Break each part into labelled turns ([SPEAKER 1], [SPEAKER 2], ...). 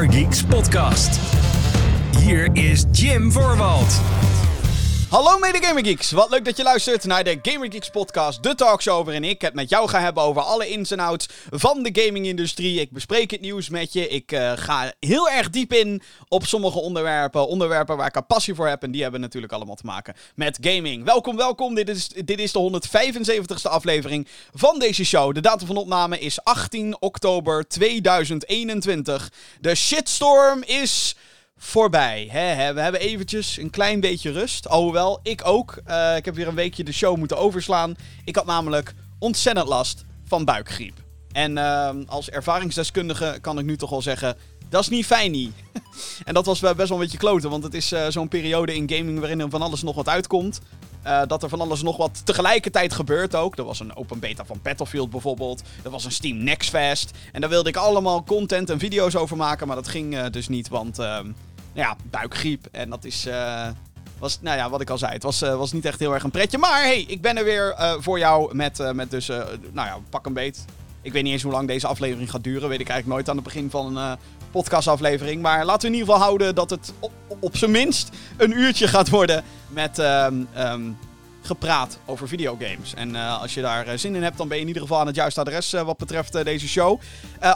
[SPEAKER 1] Gamergeeks podcast. Hier is Jim Voorwald.
[SPEAKER 2] Hallo mede Gamergeeks, wat leuk dat je luistert naar de Gamergeeks podcast, de talkshow waarin ik het met jou ga hebben over alle ins en outs van de gamingindustrie. Ik bespreek het nieuws met je, ik uh, ga heel erg diep in op sommige onderwerpen, onderwerpen waar ik een passie voor heb en die hebben natuurlijk allemaal te maken met gaming. Welkom, welkom, dit is, dit is de 175ste aflevering van deze show. De datum van opname is 18 oktober 2021. De shitstorm is voorbij. Hè, We hebben eventjes een klein beetje rust. Alhoewel, ik ook. Uh, ik heb weer een weekje de show moeten overslaan. Ik had namelijk ontzettend last van buikgriep. En uh, als ervaringsdeskundige kan ik nu toch wel zeggen... Dat is niet fijn, niet. en dat was best wel een beetje kloten, want het is uh, zo'n periode in gaming waarin er van alles nog wat uitkomt. Uh, dat er van alles nog wat tegelijkertijd gebeurt ook. Er was een open beta van Battlefield bijvoorbeeld. Er was een Steam Next Fest. En daar wilde ik allemaal content en video's over maken, maar dat ging uh, dus niet, want ehm, ja, buikgriep. En dat is. Uh, was, nou ja, wat ik al zei, het was, uh, was niet echt heel erg een pretje. Maar hey, ik ben er weer uh, voor jou met, met dus, nou ja, pak een beet. Ik weet niet eens hoe lang deze aflevering gaat duren. Weet ik eigenlijk nooit aan het begin van een podcastaflevering. Maar laten we in ieder geval houden dat het op, op zijn minst een uurtje gaat worden met um, gepraat over videogames. En uh, als je daar uh, zin in hebt, dan ben je in ieder geval aan het juiste adres uh, wat betreft deze show.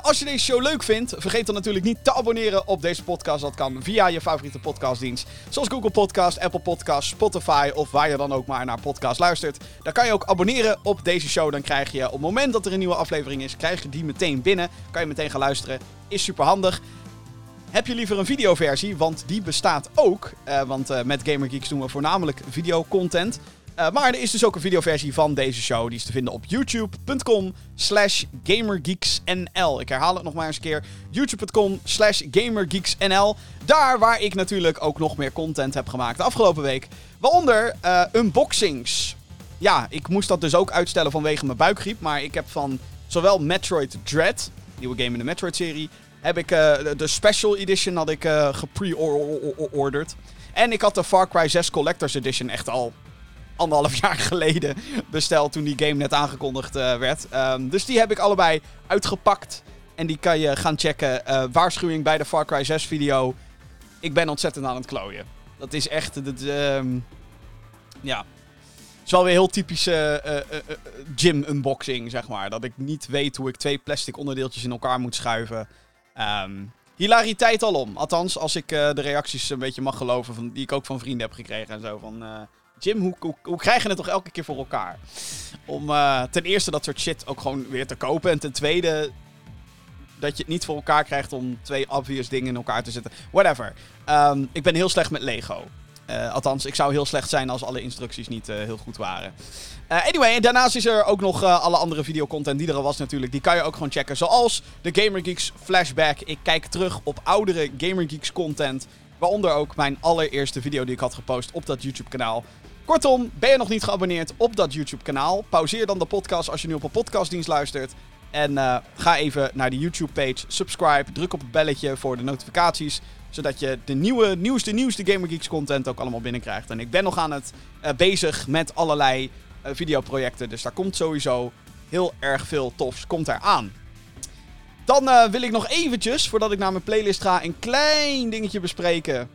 [SPEAKER 2] als je deze show leuk vindt, vergeet dan natuurlijk niet te abonneren op deze podcast. Dat kan via je favoriete podcastdienst. Zoals Google Podcast, Apple Podcast, Spotify of waar je dan ook maar naar podcast luistert. Daar kan je ook abonneren op deze show. Dan krijg je op het moment dat er een nieuwe aflevering is, krijg je die meteen binnen. Kan je meteen gaan luisteren. Is super handig. Heb je liever een videoversie? Want die bestaat ook. Want met GamerGeeks doen we voornamelijk videocontent. Uh, maar er is dus ook een videoversie van deze show. Die is te vinden op youtube.com slash gamergeeksnl. Ik herhaal het nog maar eens een keer. youtube.com slash gamergeeksnl. Daar waar ik natuurlijk ook nog meer content heb gemaakt de afgelopen week. Waaronder uh, unboxings. Ja, ik moest dat dus ook uitstellen vanwege mijn buikgriep. Maar ik heb van zowel Metroid Dread, nieuwe game in de Metroid-serie... heb ik uh, de Special Edition had ik gepre-ordered. En ik had de Far Cry 6 Collector's Edition echt al anderhalf jaar geleden besteld toen die game net aangekondigd uh, werd. Um, dus die heb ik allebei uitgepakt. En die kan je gaan checken. Uh, waarschuwing bij de Far Cry 6 video. Ik ben ontzettend aan het klooien. Dat is echt... Dat, um, ja. Het is wel weer heel typische uh, gym unboxing, zeg maar. Dat ik niet weet hoe ik twee plastic onderdeeltjes in elkaar moet schuiven. Um, hilariteit alom. Althans, als ik de reacties een beetje mag geloven van, die ik ook van vrienden heb gekregen en zo. Van, Jim, hoe, hoe, hoe, krijg je het toch elke keer voor elkaar? Om uh, ten eerste dat soort shit ook gewoon weer te kopen. En ten tweede dat je het niet voor elkaar krijgt om twee obvious dingen in elkaar te zetten. Whatever. Um, ik ben heel slecht met Lego. Uh, althans, ik zou heel slecht zijn als alle instructies niet uh, heel goed waren. Anyway, en daarnaast is er ook nog alle andere videocontent die er al was natuurlijk. Die kan je ook gewoon checken. Zoals de GamerGeeks Flashback. Ik kijk terug op oudere GamerGeeks content. Waaronder ook mijn allereerste video die ik had gepost op dat YouTube kanaal. Kortom, ben je nog niet geabonneerd op dat YouTube-kanaal? Pauzeer dan de podcast als je nu op een podcastdienst luistert. En uh, ga even naar de YouTube-page, subscribe, druk op het belletje voor de notificaties. Zodat je de nieuwe, nieuwste, nieuwste GamerGeeks content ook allemaal binnenkrijgt. En ik ben nog aan het uh, bezig met allerlei uh, videoprojecten. Dus daar komt sowieso heel erg veel tofs komt er aan. Dan wil ik nog eventjes, voordat ik naar mijn playlist ga, een klein dingetje bespreken.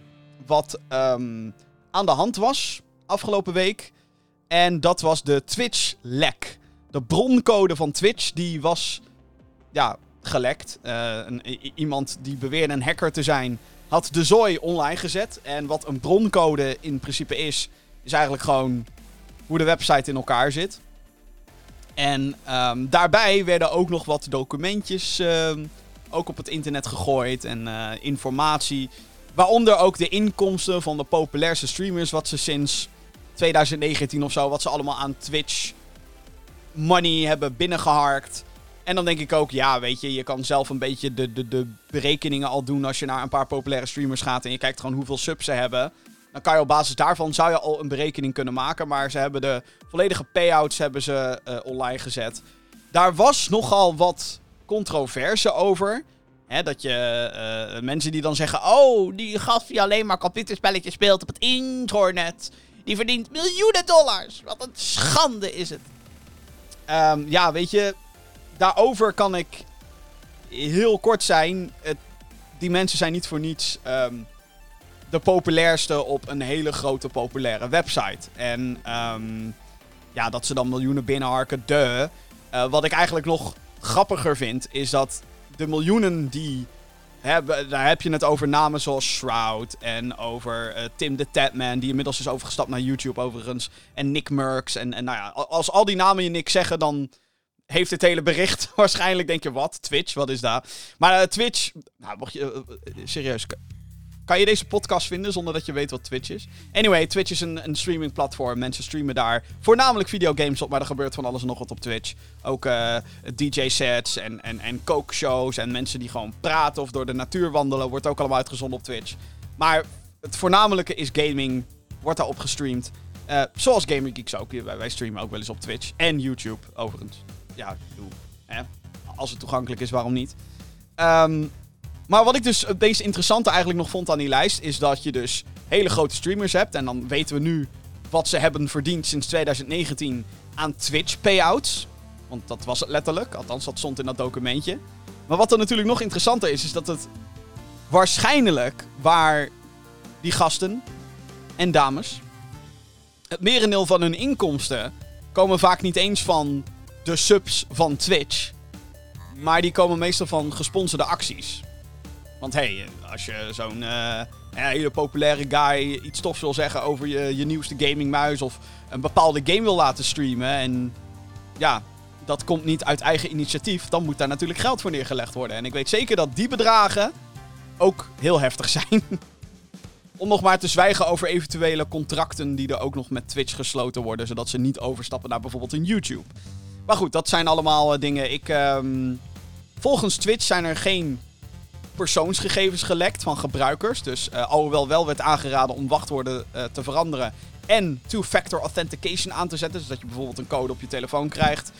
[SPEAKER 2] Wat um, aan de hand was afgelopen week. En dat was de Twitch-lek. De broncode van Twitch, die was ja, gelekt. Een, iemand die beweerde een hacker te zijn, had de zooi online gezet. En wat een broncode in principe is, is eigenlijk gewoon hoe de website in elkaar zit. En um, daarbij werden ook nog wat documentjes uh, ook op het internet gegooid en uh, informatie. Waaronder ook de inkomsten van de populairste streamers, wat ze sinds 2019 of zo, wat ze allemaal aan Twitch money hebben binnengeharkt. En dan denk ik ook, ja, weet je, je kan zelf een beetje de, de, de berekeningen al doen als je naar een paar populaire streamers gaat en je kijkt gewoon hoeveel subs ze hebben. Dan kan je op basis daarvan zou je al een berekening kunnen maken. Maar ze hebben de volledige payouts hebben ze uh, online gezet. Daar was nogal wat controverse over. Hè, dat je uh, mensen die dan zeggen: Oh, die gast die alleen maar computerspelletjes speelt op het internet. Die verdient miljoenen dollars. Wat een schande is het. Um, ja, weet je. Daarover kan ik heel kort zijn. Het die mensen zijn niet voor niets ehm, de populairste op een hele grote populaire website. En ehm, ja, dat ze dan miljoenen binnenharken, de. Uh, wat ik eigenlijk nog grappiger vind, is dat de miljoenen die daar heb je het over namen zoals Shroud en over uh, Tim the Tatman, die inmiddels is overgestapt naar YouTube overigens. En Nick Merks. En, en nou ja, als al die namen je niks zeggen, dan heeft het hele bericht waarschijnlijk, denk je, wat? Twitch, wat is dat? Maar uh, Twitch, nou, mocht je, uh, serieus, kan je deze podcast vinden zonder dat je weet wat Twitch is? Anyway, Twitch is een, een streamingplatform. Mensen streamen daar voornamelijk videogames op, maar er gebeurt van alles en nog wat op Twitch. Ook uh, DJ-sets en, en, en kookshows en mensen die gewoon praten of door de natuur wandelen. Wordt ook allemaal uitgezonden op Twitch. Maar het voornamelijke is gaming, wordt daarop gestreamd. Uh, zoals Gamer Geeks ook. Wij streamen ook wel eens op Twitch en YouTube, overigens. Ja, doe. Hè? Als het toegankelijk is, waarom niet? Um, maar wat ik dus het meest interessante eigenlijk nog vond aan die lijst, is dat je dus hele grote streamers hebt. En dan weten we nu wat ze hebben verdiend sinds 2019 aan Twitch payouts. Want dat was het letterlijk, althans dat stond in dat documentje. Maar wat er natuurlijk nog interessanter is, is dat het waarschijnlijk waar die gasten en dames, het merendeel van hun inkomsten komen vaak niet eens van de subs van Twitch. Maar die komen meestal van gesponsorde acties. Want hey, als je zo'n uh, hele populaire guy iets tofs wil zeggen over je, je nieuwste gamingmuis of een bepaalde game wil laten streamen en ja, dat komt niet uit eigen initiatief, dan moet daar natuurlijk geld voor neergelegd worden. En ik weet zeker dat die bedragen ook heel heftig zijn. Om nog maar te zwijgen over eventuele contracten die er ook nog met Twitch gesloten worden, zodat ze niet overstappen naar bijvoorbeeld een YouTube. Maar goed, dat zijn allemaal uh, dingen. Ik, um, volgens Twitch zijn er geen persoonsgegevens gelekt van gebruikers. Dus uh, alhoewel wel werd aangeraden om wachtwoorden uh, te veranderen en two-factor authentication aan te zetten. Dus dat je bijvoorbeeld een code op je telefoon krijgt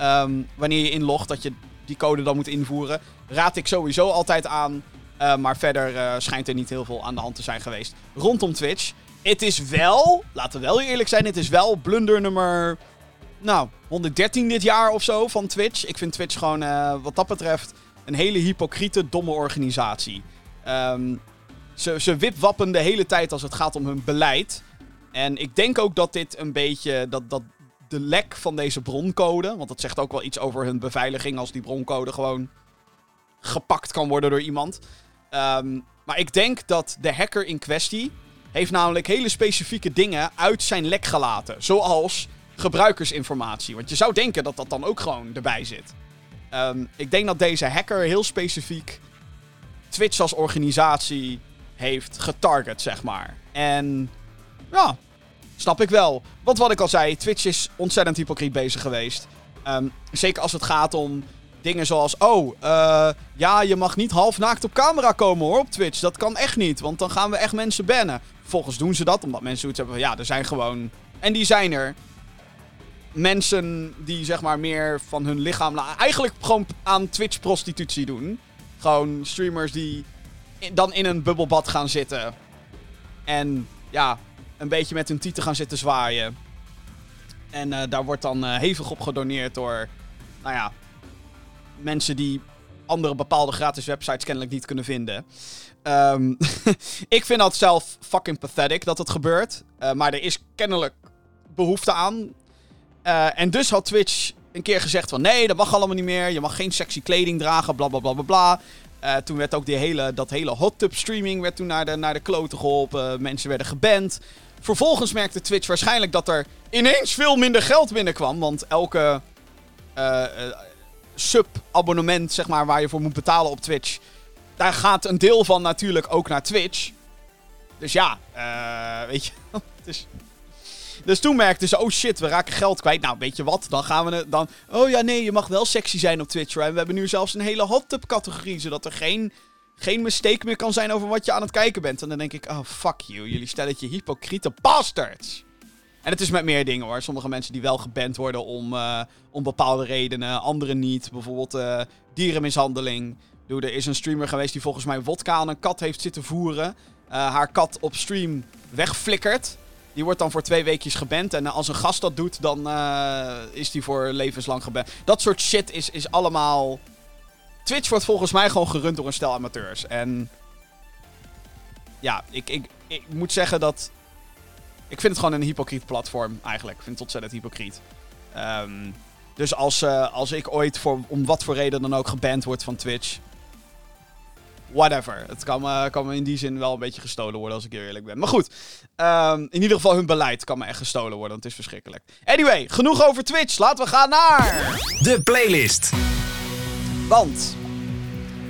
[SPEAKER 2] um, wanneer je inlogt, dat je die code dan moet invoeren. Raad ik sowieso altijd aan. Uh, maar verder schijnt er niet heel veel aan de hand te zijn geweest rondom Twitch. Het is wel, laten we wel eerlijk zijn, het is wel blunder nummer nou, 113 dit jaar of zo van Twitch. Ik vind Twitch gewoon wat dat betreft een hele hypocriete, domme organisatie. Um, ze, ze wipwappen de hele tijd als het gaat om hun beleid. En ik denk ook dat dit een beetje. Dat, dat de lek van deze broncode. Want dat zegt ook wel iets over hun beveiliging. Als die broncode gewoon gepakt kan worden door iemand. Um, maar ik denk dat de hacker in kwestie. Heeft namelijk hele specifieke dingen uit zijn lek gelaten. Zoals gebruikersinformatie. Want je zou denken dat dat dan ook gewoon erbij zit. Um, ik denk dat deze hacker heel specifiek Twitch als organisatie heeft getarget, zeg maar. En ja, snap ik wel. Want wat ik al zei, Twitch is ontzettend hypocriet bezig geweest. Um, zeker als het gaat om dingen zoals... Oh, uh, ja, je mag niet half naakt op camera komen hoor, op Twitch. Dat kan echt niet, want dan gaan we echt mensen bannen. Vervolgens doen ze dat, omdat mensen zoiets hebben van... Ja, er zijn gewoon... En die zijn er mensen die zeg maar meer van hun lichaam. Eigenlijk gewoon aan Twitch-prostitutie doen. Gewoon streamers die dan in een bubbelbad gaan zitten. En ja, een beetje met hun tieten gaan zitten zwaaien. En uh, daar wordt dan uh, hevig op gedoneerd door. Nou ja, mensen die andere bepaalde gratis websites kennelijk niet kunnen vinden. Um, ik vind dat zelf fucking pathetic dat het gebeurt. Uh, maar er is kennelijk behoefte aan. Uh, en dus had Twitch een keer gezegd van nee, dat mag allemaal niet meer. Je mag geen sexy kleding dragen, bla bla bla bla bla. Uh, toen werd ook die hele, dat hele hot tub streaming werd toen naar de, naar de kloten geholpen. Mensen werden geband. Vervolgens merkte Twitch waarschijnlijk dat er ineens veel minder geld binnenkwam. Want elke uh, sub-abonnement, zeg maar, waar je voor moet betalen op Twitch. Daar gaat een deel van natuurlijk ook naar Twitch. Dus ja, weet je. is dus toen merkten ze, oh shit, we raken geld kwijt. Nou, weet je wat, dan gaan we dan... Oh ja, nee, je mag wel sexy zijn op Twitch. En we hebben nu zelfs een hele hot tub categorie, zodat er geen, geen mistake meer kan zijn over wat je aan het kijken bent. En dan denk ik, oh fuck you, jullie stelletje hypocriete bastards. En het is met meer dingen hoor. Sommige mensen die wel geband worden om, uh, om bepaalde redenen, anderen niet. Bijvoorbeeld uh, dierenmishandeling. Doe, er is een streamer geweest die volgens mij wodka aan een kat heeft zitten voeren. Uh, haar kat op stream wegflikkert. Die wordt dan voor twee weekjes geband. En als een gast dat doet, dan uh, is die voor levenslang geband. Dat soort shit is, is allemaal Twitch wordt volgens mij gewoon gerund door een stel amateurs. En ja, ik, ik, ik moet zeggen dat. Ik vind het gewoon een hypocriet platform eigenlijk. Ik vind het ontzettend hypocriet. Ehm, dus als, uh, als ik ooit voor, om wat voor reden dan ook geband word van Twitch. Whatever. Het kan me, kan me in die zin wel een beetje gestolen worden als ik eerlijk ben. Maar goed. Um, in ieder geval hun beleid kan me echt gestolen worden. Want het is verschrikkelijk. Anyway, genoeg over Twitch. Laten we gaan naar.
[SPEAKER 1] De playlist.
[SPEAKER 2] Want.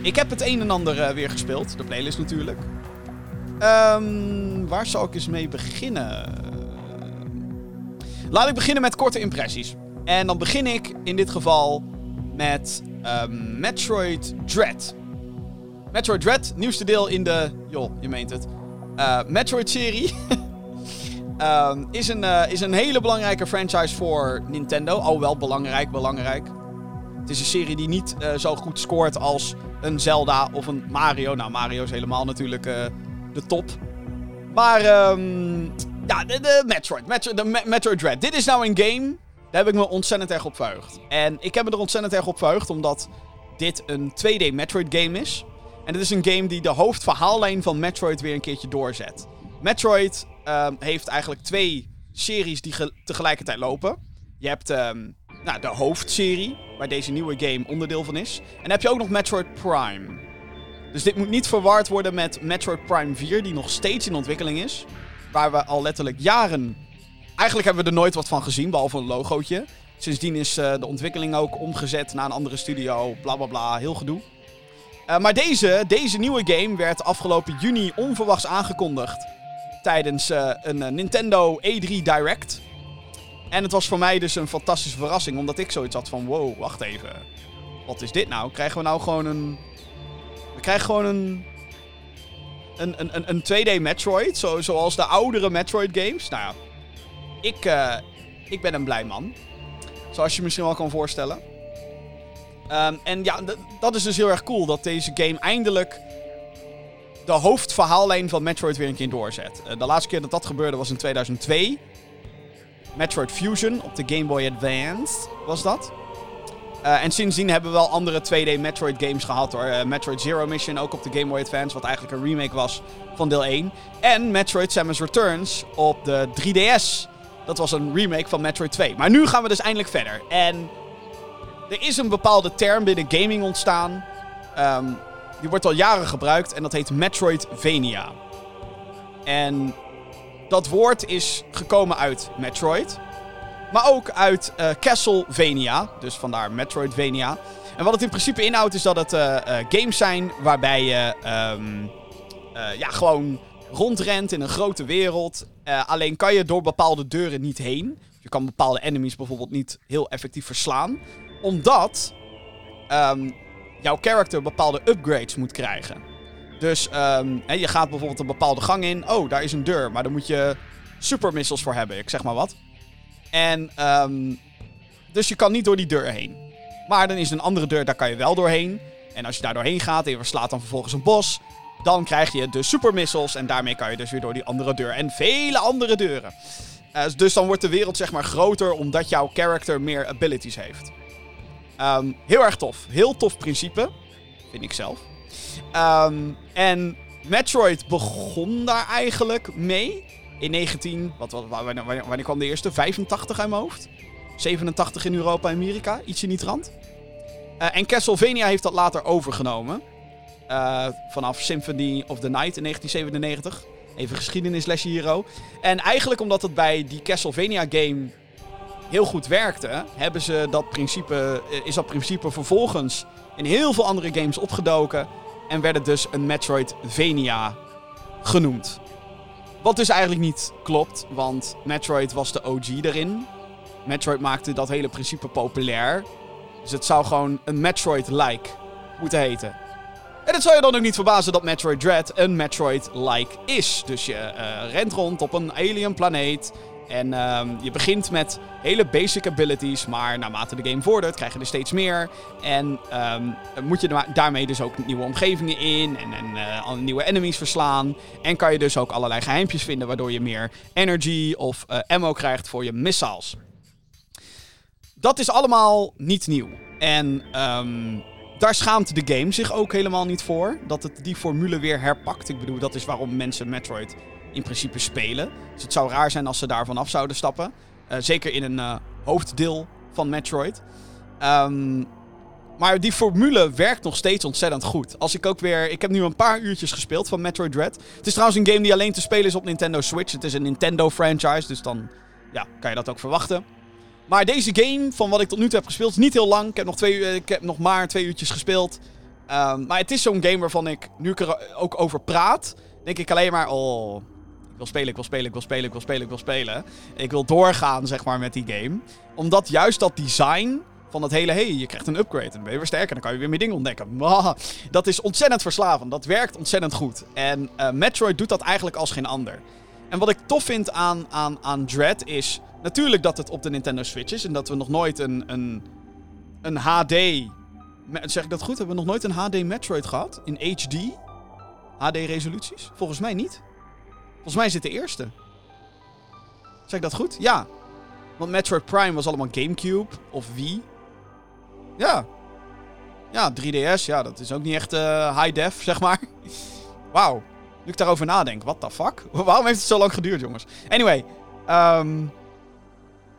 [SPEAKER 2] Ik heb het een en ander uh, weer gespeeld. De playlist natuurlijk. Um, waar zal ik eens mee beginnen? Laat ik beginnen met korte impressies. En dan begin ik in dit geval met um, Metroid Dread. Metroid Dread, nieuwste deel in de. joh, je meent het. Uh, Metroid-serie. um, is, een, uh, is een hele belangrijke franchise voor Nintendo. Al wel belangrijk, belangrijk. Het is een serie die niet uh, zo goed scoort als een Zelda of een Mario. Nou, Mario is helemaal natuurlijk de top. Maar, um, ja, de, Metroid. Metro, de Me Metroid Dread. Dit is nou een game. Daar heb ik me ontzettend erg op verheugd. En ik heb me er ontzettend erg op verheugd, omdat dit een 2D Metroid game is. En dit is een game die de hoofdverhaallijn van Metroid weer een keertje doorzet. Metroid um, heeft eigenlijk twee series die tegelijkertijd lopen. Je hebt um, nou, de hoofdserie, waar deze nieuwe game onderdeel van is. En dan heb je ook nog Metroid Prime. Dus dit moet niet verward worden met Metroid Prime 4, die nog steeds in ontwikkeling is. Waar we al letterlijk jaren. Eigenlijk hebben we er nooit wat van gezien, behalve een logootje. Sindsdien is uh, de ontwikkeling ook omgezet naar een andere studio. Bla bla bla, heel gedoe. Uh, maar deze, deze nieuwe game werd afgelopen juni onverwachts aangekondigd. Tijdens uh, een Nintendo E3 Direct. En het was voor mij dus een fantastische verrassing, omdat ik zoiets had van: wow, wacht even. Wat is dit nou? Krijgen we nou gewoon een we krijgen gewoon een. Een, een, een 2D Metroid. Zo, zoals de oudere Metroid games. Nou ja. Ik, ik ben een blij man. Zoals je misschien wel kan voorstellen. Um, en ja, dat is dus heel erg cool. Dat deze game eindelijk de hoofdverhaallijn van Metroid weer een keer doorzet. Uh, de laatste keer dat dat gebeurde was in 2002. Metroid Fusion op de Game Boy Advance was dat. Uh, en sindsdien hebben we wel andere 2D Metroid games gehad hoor. Uh, Metroid Zero Mission ook op de Game Boy Advance, wat eigenlijk een remake was van deel 1. En Metroid Samus Returns op de 3DS. Dat was een remake van Metroid 2. Maar nu gaan we dus eindelijk verder. En er is een bepaalde term binnen gaming ontstaan. Um, die wordt al jaren gebruikt en dat heet Metroidvania. En dat woord is gekomen uit Metroid. Maar ook uit uh, Castlevania. Dus vandaar Metroidvania. En wat het in principe inhoudt is dat het uh, uh, games zijn waarbij je um, ja, gewoon rondrent in een grote wereld. alleen kan je door bepaalde deuren niet heen. Je kan bepaalde enemies bijvoorbeeld niet heel effectief verslaan. Omdat um, jouw character bepaalde upgrades moet krijgen. Dus um, hè, je gaat bijvoorbeeld een bepaalde gang in. Oh, daar is een deur. Maar daar moet je super missiles voor hebben. Ik zeg maar wat. En um, dus je kan niet door die deur heen. Maar dan is een andere deur, daar kan je wel doorheen. En als je daar doorheen gaat en je verslaat dan vervolgens een bos, dan krijg je de super missiles. En daarmee kan je dus weer door die andere deur. En vele andere deuren. Uh, dus dan wordt de wereld zeg maar groter omdat jouw character meer abilities heeft. Um, heel erg tof. Heel tof principe. Vind ik zelf. Um, en Metroid begon daar eigenlijk mee in 19... Wat, wat, wanneer, kwam de eerste? 85 uit mijn hoofd. 87 in Europa en Amerika. Ietsje niet rand. Uh, en Castlevania heeft dat later overgenomen. Uh, vanaf Symphony of the Night in 1997. Even geschiedenislesje hier. En eigenlijk omdat het bij die Castlevania game heel goed werkte, hebben ze dat principe, eh, is dat principe vervolgens in heel veel andere games opgedoken. En werd het dus een Metroidvania genoemd. Wat dus eigenlijk niet klopt, want Metroid was de OG erin. Metroid maakte dat hele principe populair. Dus het zou gewoon een Metroid-like moeten heten. En het zou je dan ook niet verbazen dat Metroid Dread een Metroid-like is. Dus je uh, rent rond op een alien planeet. En um, je begint met hele basic abilities, maar naarmate de game vordert, krijg je er steeds meer. En um, moet je daarmee dus ook nieuwe omgevingen in en, en uh, nieuwe enemies verslaan. En kan je dus ook allerlei geheimpjes vinden, waardoor je meer energy of uh, ammo krijgt voor je missiles. Dat is allemaal niet nieuw. En um, daar schaamt de game zich ook helemaal niet voor. Dat het die formule weer herpakt. Ik bedoel, dat is waarom mensen Metroid in principe spelen. Dus het zou raar zijn als ze daarvan af zouden stappen. Uh, zeker in een uh, hoofddeel van Metroid. Um, maar die formule werkt nog steeds ontzettend goed. Als ik ook weer. Ik heb nu een paar uurtjes gespeeld van Metroid Dread. Het is trouwens een game die alleen te spelen is op Nintendo Switch. Het is een Nintendo franchise, dus dan ja, kan je dat ook verwachten. Maar deze game, van wat ik tot nu toe heb gespeeld, is niet heel lang. Ik heb nog, twee, ik heb nog maar twee uurtjes gespeeld. Um, maar het is zo'n game waarvan ik, nu ik er ook over praat, denk ik alleen maar, oh, wil spelen, ik wil spelen, ik wil spelen, ik wil spelen, ik wil spelen. Ik wil doorgaan, zeg maar, met die game. Omdat juist dat design van dat hele, hey, je krijgt een upgrade en dan ben je weer sterker. Dan kan je weer meer dingen ontdekken. dat is ontzettend verslavend. Dat werkt ontzettend goed. En uh, Metroid doet dat eigenlijk als geen ander. En wat ik tof vind aan, aan, aan Dread is natuurlijk dat het op de Nintendo Switch is. En dat we nog nooit een, een, een HD... Zeg ik dat goed? Hebben we nog nooit een HD Metroid gehad? In HD? HD-resoluties? Volgens mij niet. Volgens mij is dit de eerste. Zeg ik dat goed? Ja. Want Metroid Prime was allemaal Gamecube of Wii. Ja. Ja, 3DS, ja, dat is ook niet echt uh, high def, zeg maar. Wauw. Nu ik daarover nadenk, what the fuck? Waarom heeft het zo lang geduurd, jongens? Anyway, um,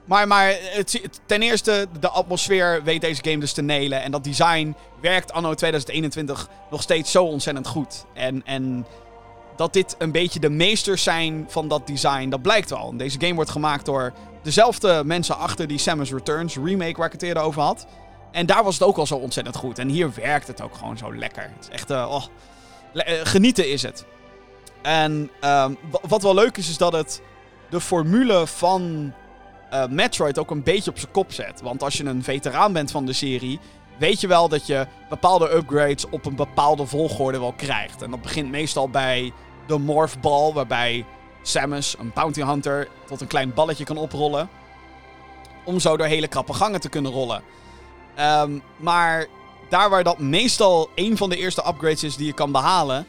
[SPEAKER 2] maar, maar het, ten eerste, de atmosfeer weet deze game dus te nelen. En dat design werkt anno 2021 nog steeds zo ontzettend goed. En, en dat dit een beetje de meesters zijn van dat design, dat blijkt wel. deze game wordt gemaakt door dezelfde mensen achter die Samus Returns remake waar ik het eerder over had. En daar was het ook al zo ontzettend goed. En hier werkt het ook gewoon zo lekker. Het is echt, uh, oh, genieten is het. En um, wat wel leuk is, is dat het de formule van uh, Metroid ook een beetje op zijn kop zet. Want als je een veteraan bent van de serie, weet je wel dat je bepaalde upgrades op een bepaalde volgorde wel krijgt. En dat begint meestal bij de Morph Ball, waarbij Samus, een bounty hunter, tot een klein balletje kan oprollen. Om zo door hele krappe gangen te kunnen rollen. Um, maar daar waar dat meestal een van de eerste upgrades is die je kan behalen,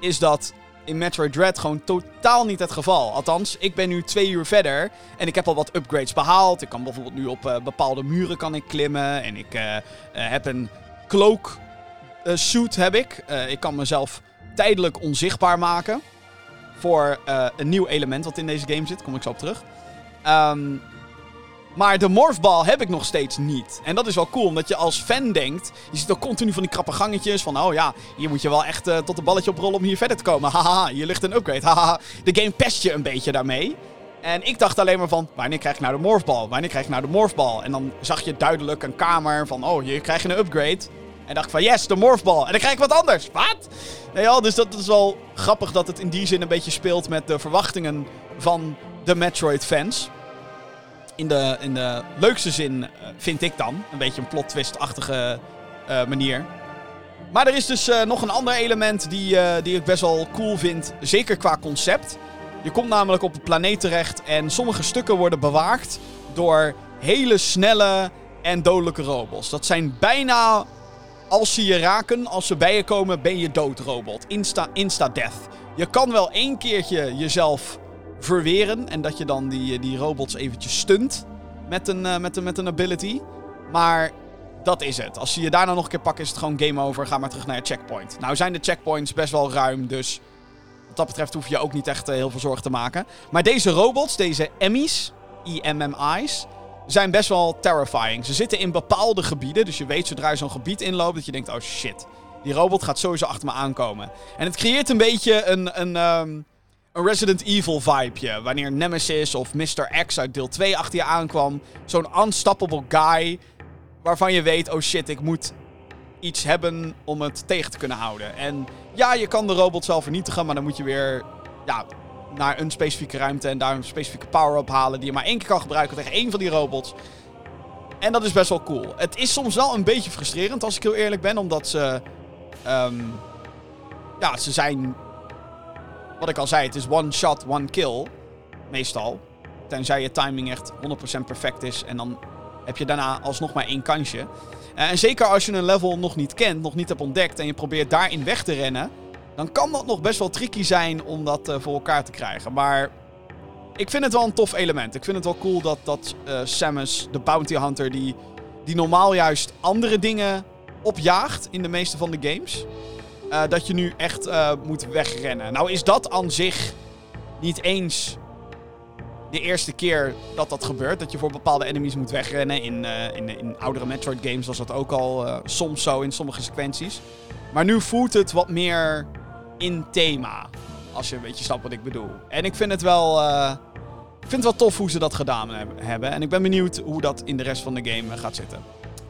[SPEAKER 2] is dat in Metroid Dread gewoon totaal niet het geval. Althans, ik ben nu twee uur verder en ik heb al wat upgrades behaald. Ik kan bijvoorbeeld nu op uh, bepaalde muren kan ik klimmen en ik uh, uh, heb een cloak suit heb ik. ik kan mezelf tijdelijk onzichtbaar maken voor een nieuw element wat in deze game zit. Kom ik zo op terug. Um, maar de morphbal heb ik nog steeds niet. En dat is wel cool, omdat je als fan denkt... Je ziet ook continu van die krappe gangetjes van... Oh ja, hier moet je wel echt uh, tot een balletje oprollen om hier verder te komen. Haha, hier ligt een upgrade. Haha, de game pest je een beetje daarmee. En ik dacht alleen maar van... Wanneer krijg ik nou de morphbal? Wanneer krijg ik nou de morphbal? En dan zag je duidelijk een kamer van... Oh, hier krijg je een upgrade. En dacht ik van yes, de morphbal. En dan krijg ik wat anders. Wat? Nee, ja, dus dat is wel grappig dat het in die zin een beetje speelt met de verwachtingen van de Metroid-fans in de, in de leukste zin, uh, vind ik dan. Een beetje een plot twist-achtige uh, manier. Maar er is dus uh, nog een ander element die, die ik best wel cool vind. Zeker qua concept. Je komt namelijk op een planeet terecht en sommige stukken worden bewaakt door hele snelle en dodelijke robots. Dat zijn bijna, als ze je raken, als ze bij je komen, ben je dood robot. Insta, insta-death. Je kan wel één keertje jezelf verweren. En dat je dan die, die robots eventjes stunt met een, uh, met, een, met een ability. Maar dat is het. Als ze je daarna nog een keer pakken, is het gewoon game over. Ga maar terug naar je checkpoint. Nou zijn de checkpoints best wel ruim, dus wat dat betreft hoef je ook niet echt uh, heel veel zorgen te maken. Maar deze robots, deze Emmys, IMMI's, zijn best wel terrifying. Ze zitten in bepaalde gebieden, dus je weet zodra je zo'n gebied inloopt dat je denkt, oh shit, die robot gaat sowieso achter me aankomen. En het creëert een beetje een, een um, een Resident Evil vibeje. Wanneer Nemesis of Mr. X uit deel 2 achter je aankwam. Zo'n unstoppable guy. Waarvan je weet, oh shit, ik moet iets hebben om het tegen te kunnen houden. En ja, je kan de robot wel vernietigen, maar dan moet je weer ja, naar een specifieke ruimte en daar een specifieke power-up halen die je maar één keer kan gebruiken tegen één van die robots. En dat is best wel cool. Het is soms wel een beetje frustrerend, als ik heel eerlijk ben, omdat ze... Um, ja, ze zijn wat ik al zei, het is one shot, one kill. Meestal. Tenzij je timing echt 100% perfect is. En dan heb je daarna alsnog maar één kansje. Uh, en zeker als je een level nog niet kent, nog niet hebt ontdekt. En je probeert daarin weg te rennen. Dan kan dat nog best wel tricky zijn om dat uh, voor elkaar te krijgen. Maar ik vind het wel een tof element. Ik vind het wel cool dat, dat uh, Samus, de bounty hunter, die, die normaal juist andere dingen opjaagt in de meeste van de games. Eh, dat je nu echt moet wegrennen. Nou is dat aan zich niet eens de eerste keer dat dat gebeurt. Dat je voor bepaalde enemies moet wegrennen. In, in, in oudere Metroid games was dat ook al soms zo in sommige sequenties. Maar nu voelt het wat meer in thema. Als je een beetje snapt wat ik bedoel. En ik vind het wel... ik vind het wel tof hoe ze dat gedaan hebben. En ik ben benieuwd hoe dat in de rest van de game gaat zitten.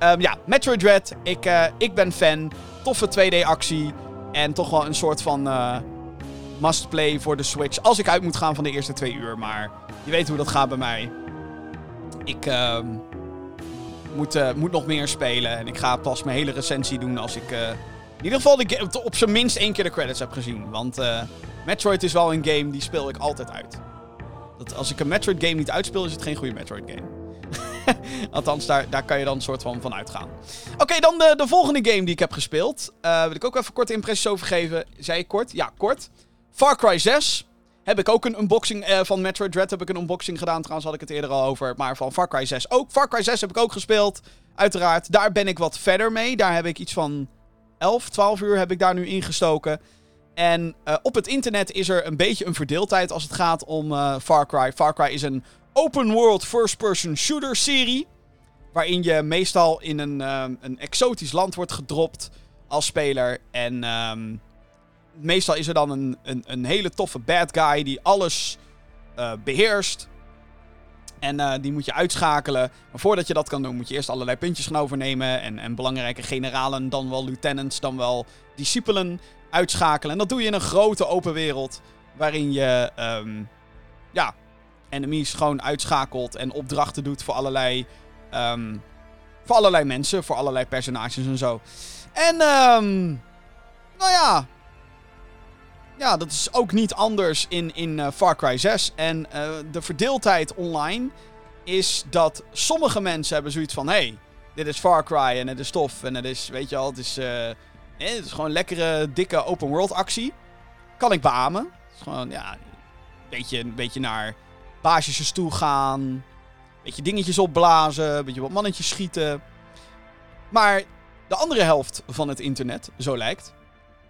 [SPEAKER 2] Um, ja, Metroid Dread. Ik, uh, ik ben fan. Toffe 2D-actie. En toch wel een soort van uh, must-play voor de Switch. Als ik uit moet gaan van de eerste twee uur. Maar je weet hoe dat gaat bij mij. Ik uh, moet, moet nog meer spelen. En ik ga pas mijn hele recensie doen als ik ieder geval de op zijn minst één keer de credits heb gezien. Want Metroid is wel een game die speel ik altijd uit. Dat als ik een Metroid game niet uitspeel, is het geen goede Metroid game. Althans, daar, daar kan je dan een soort van van uitgaan. Oké, dan de, de volgende game die ik heb gespeeld. Uh, wil ik ook even korte impressies over geven. Zei ik kort? Ja, kort. Far Cry 6. Heb ik ook een unboxing uh, van Metroid Dread. Heb ik een unboxing gedaan. Trouwens had ik het eerder al over. Maar van Far Cry 6 ook. Far Cry 6 heb ik ook gespeeld. Uiteraard. Daar ben ik wat verder mee. Daar heb ik iets van 11, 12 uur heb ik daar nu ingestoken. En uh, op het internet is er een beetje een verdeeldheid als het gaat om uh, Far Cry. Far Cry is een open world first-person shooter serie. Waarin je meestal in een, um, een exotisch land wordt gedropt als speler. En um, meestal is er dan een, een, een, hele toffe bad guy die alles beheerst. En uh, die moet je uitschakelen. Maar voordat je dat kan doen, moet je eerst allerlei puntjes gaan overnemen. En, en belangrijke generalen, dan wel lieutenants, dan wel discipelen uitschakelen. En dat doe je in een grote open wereld. Waarin je um, ja, enemies gewoon uitschakelt en opdrachten doet voor allerlei, um, voor allerlei mensen, voor allerlei personages en zo. En, um, nou ja. Ja, dat is ook niet anders in, in uh, Far Cry 6. En uh, de verdeeldheid online is dat sommige mensen hebben zoiets van: hey, dit is Far Cry en het is tof. En het is, weet je al, het is, uh, eh, het is gewoon lekkere, dikke open world actie. Kan ik beamen. Het is gewoon, ja, een beetje, een beetje naar baasjes toe gaan. Beetje dingetjes opblazen. Beetje wat mannetjes schieten. Maar de andere helft van het internet, zo lijkt,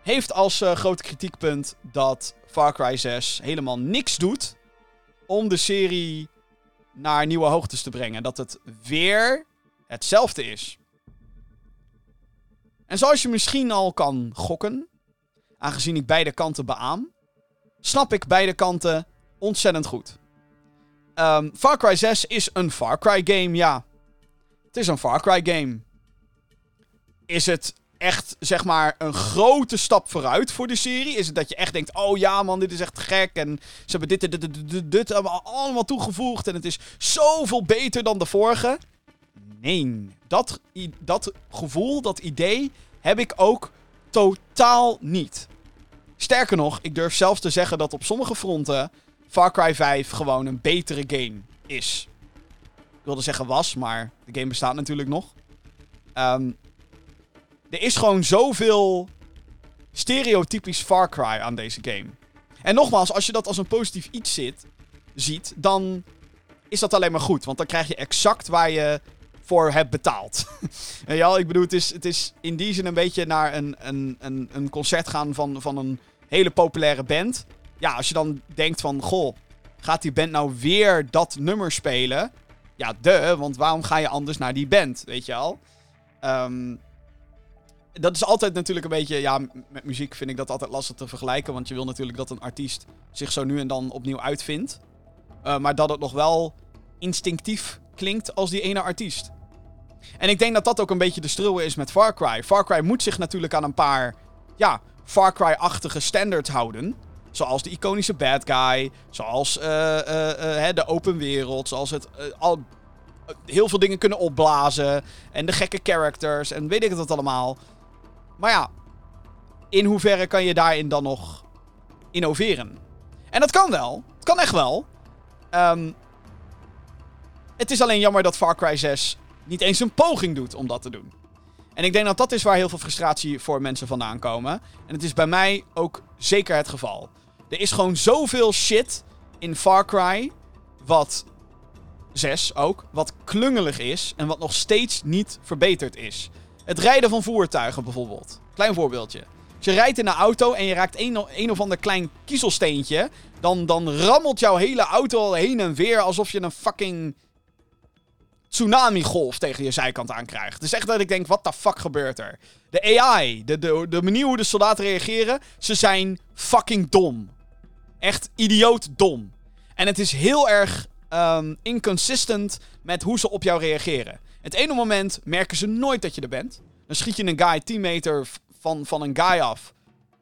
[SPEAKER 2] heeft als uh, groot kritiekpunt dat Far Cry 6 helemaal niks doet om de serie naar nieuwe hoogtes te brengen. Dat het weer hetzelfde is. En zoals je misschien al kan gokken, aangezien ik beide kanten beaam, snap ik beide kanten ontzettend goed. Um, Far Cry 6 is een Far Cry game, ja. Het is een Far Cry game. Is het echt, zeg maar, een grote stap vooruit voor de serie? Is het dat je echt denkt, oh ja man, dit is echt gek. En ze hebben dit, dit, dit, dit, dit allemaal toegevoegd. En het is zoveel beter dan de vorige. Nee, dat, dat gevoel, dat idee, heb ik ook totaal niet. Sterker nog, ik durf zelfs te zeggen dat op sommige fronten Far Cry 5 gewoon een betere game is. Ik wilde zeggen was, maar de game bestaat natuurlijk nog. Um, er is gewoon zoveel stereotypisch Far Cry aan deze game. En nogmaals, als je dat als een positief iets zit, ziet, dan is dat alleen maar goed. Want dan krijg je exact waar je voor hebt betaald. ja, ik bedoel, het is, het is in die zin een beetje naar een, een, een, een concert gaan van, van een hele populaire band ja, als je dan denkt van, goh, gaat die band nou weer dat nummer spelen? Ja, de, want waarom ga je anders naar die band, weet je al? Um, dat is altijd natuurlijk een beetje, ja, met muziek vind ik dat altijd lastig te vergelijken, want je wil natuurlijk dat een artiest zich zo nu en dan opnieuw uitvindt. Uh, maar dat het nog wel instinctief klinkt als die ene artiest. En ik denk dat dat ook een beetje de strul is met Far Cry. Far Cry moet zich natuurlijk aan een paar, ja, Far Cry-achtige standards houden. Zoals de iconische bad guy. Zoals uh, uh, de open wereld. Zoals het al heel veel dingen kunnen opblazen. En de gekke characters. En weet ik het allemaal. Maar ja, in hoeverre kan je daarin dan nog innoveren? En dat kan wel. Het kan echt wel. Um, het is alleen jammer dat Far Cry 6 niet eens een poging doet om dat te doen. En ik denk dat dat is waar heel veel frustratie voor mensen vandaan komen. En het is bij mij ook zeker het geval. Er is gewoon zoveel shit in Far Cry. Wat 6 ook. Wat klungelig is. En wat nog steeds niet verbeterd is. Het rijden van voertuigen bijvoorbeeld. Klein voorbeeldje. Als je rijdt in een auto en je raakt een, een of ander klein kiezelsteentje, dan, dan rammelt jouw hele auto al heen en weer alsof je een fucking tsunami-golf tegen je zijkant aankrijgt. Het is echt dat ik denk, wat de fuck gebeurt er? De AI, de, de, de manier hoe de soldaten reageren, ze zijn fucking dom. Echt idioot dom. En het is heel erg ehm, inconsistent met hoe ze op jou reageren. Het ene moment merken ze nooit dat je er bent. Dan schiet je een guy 10 meter van, van een guy af.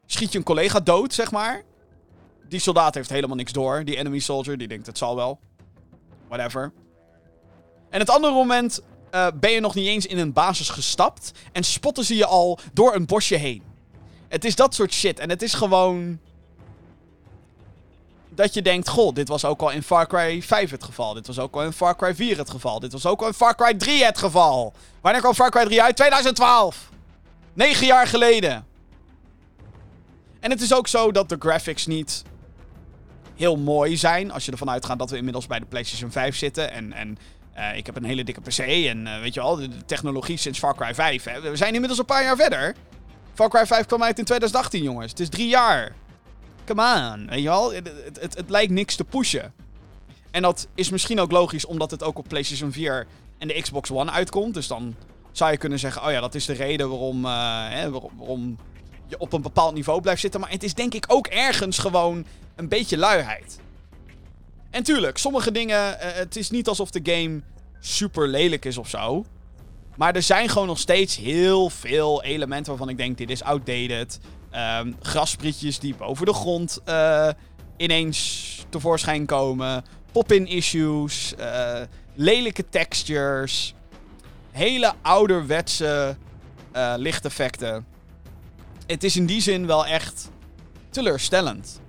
[SPEAKER 2] Schiet je een collega dood, zeg maar. Die soldaat heeft helemaal niks door. Die enemy soldier, die denkt het zal wel. Whatever. En het andere moment uh, ben je nog niet eens in een basis gestapt. En spotten ze je al door een bosje heen. Het is dat soort shit. En het is gewoon. Dat je denkt: Goh, dit was ook al in Far Cry 5 het geval. Dit was ook al in Far Cry 4 het geval. Dit was ook al in Far Cry 3 het geval. Wanneer kwam Far Cry 3 uit? 2012. Negen jaar geleden. En het is ook zo dat de graphics niet heel mooi zijn. Als je ervan uitgaat dat we inmiddels bij de PlayStation 5 zitten. En, en uh, ik heb een hele dikke PC. En uh, weet je wel, de, de, technologie sinds Far Cry 5. Hè. We zijn inmiddels een paar jaar verder. Far Cry 5 kwam uit in 2018, jongens. Het is drie jaar. Come on. Het, het, lijkt niks te pushen. En dat is misschien ook logisch, omdat het ook op PlayStation 4 en de Xbox One uitkomt. Dus dan zou je kunnen zeggen: oh ja, dat is de reden waarom, uh, hè, je op een bepaald niveau blijft zitten. Maar het is denk ik ook ergens gewoon een beetje luiheid. En tuurlijk, sommige dingen. Uh, het is niet alsof de game super lelijk is of zo. Maar er zijn gewoon nog steeds heel veel elementen waarvan ik denk: dit is outdated. Um, grasprietjes die boven de grond uh, ineens tevoorschijn komen. Pop-in issues. Uh, lelijke textures. Hele ouderwetse uh, lichteffecten. Het is in die zin wel echt teleurstellend.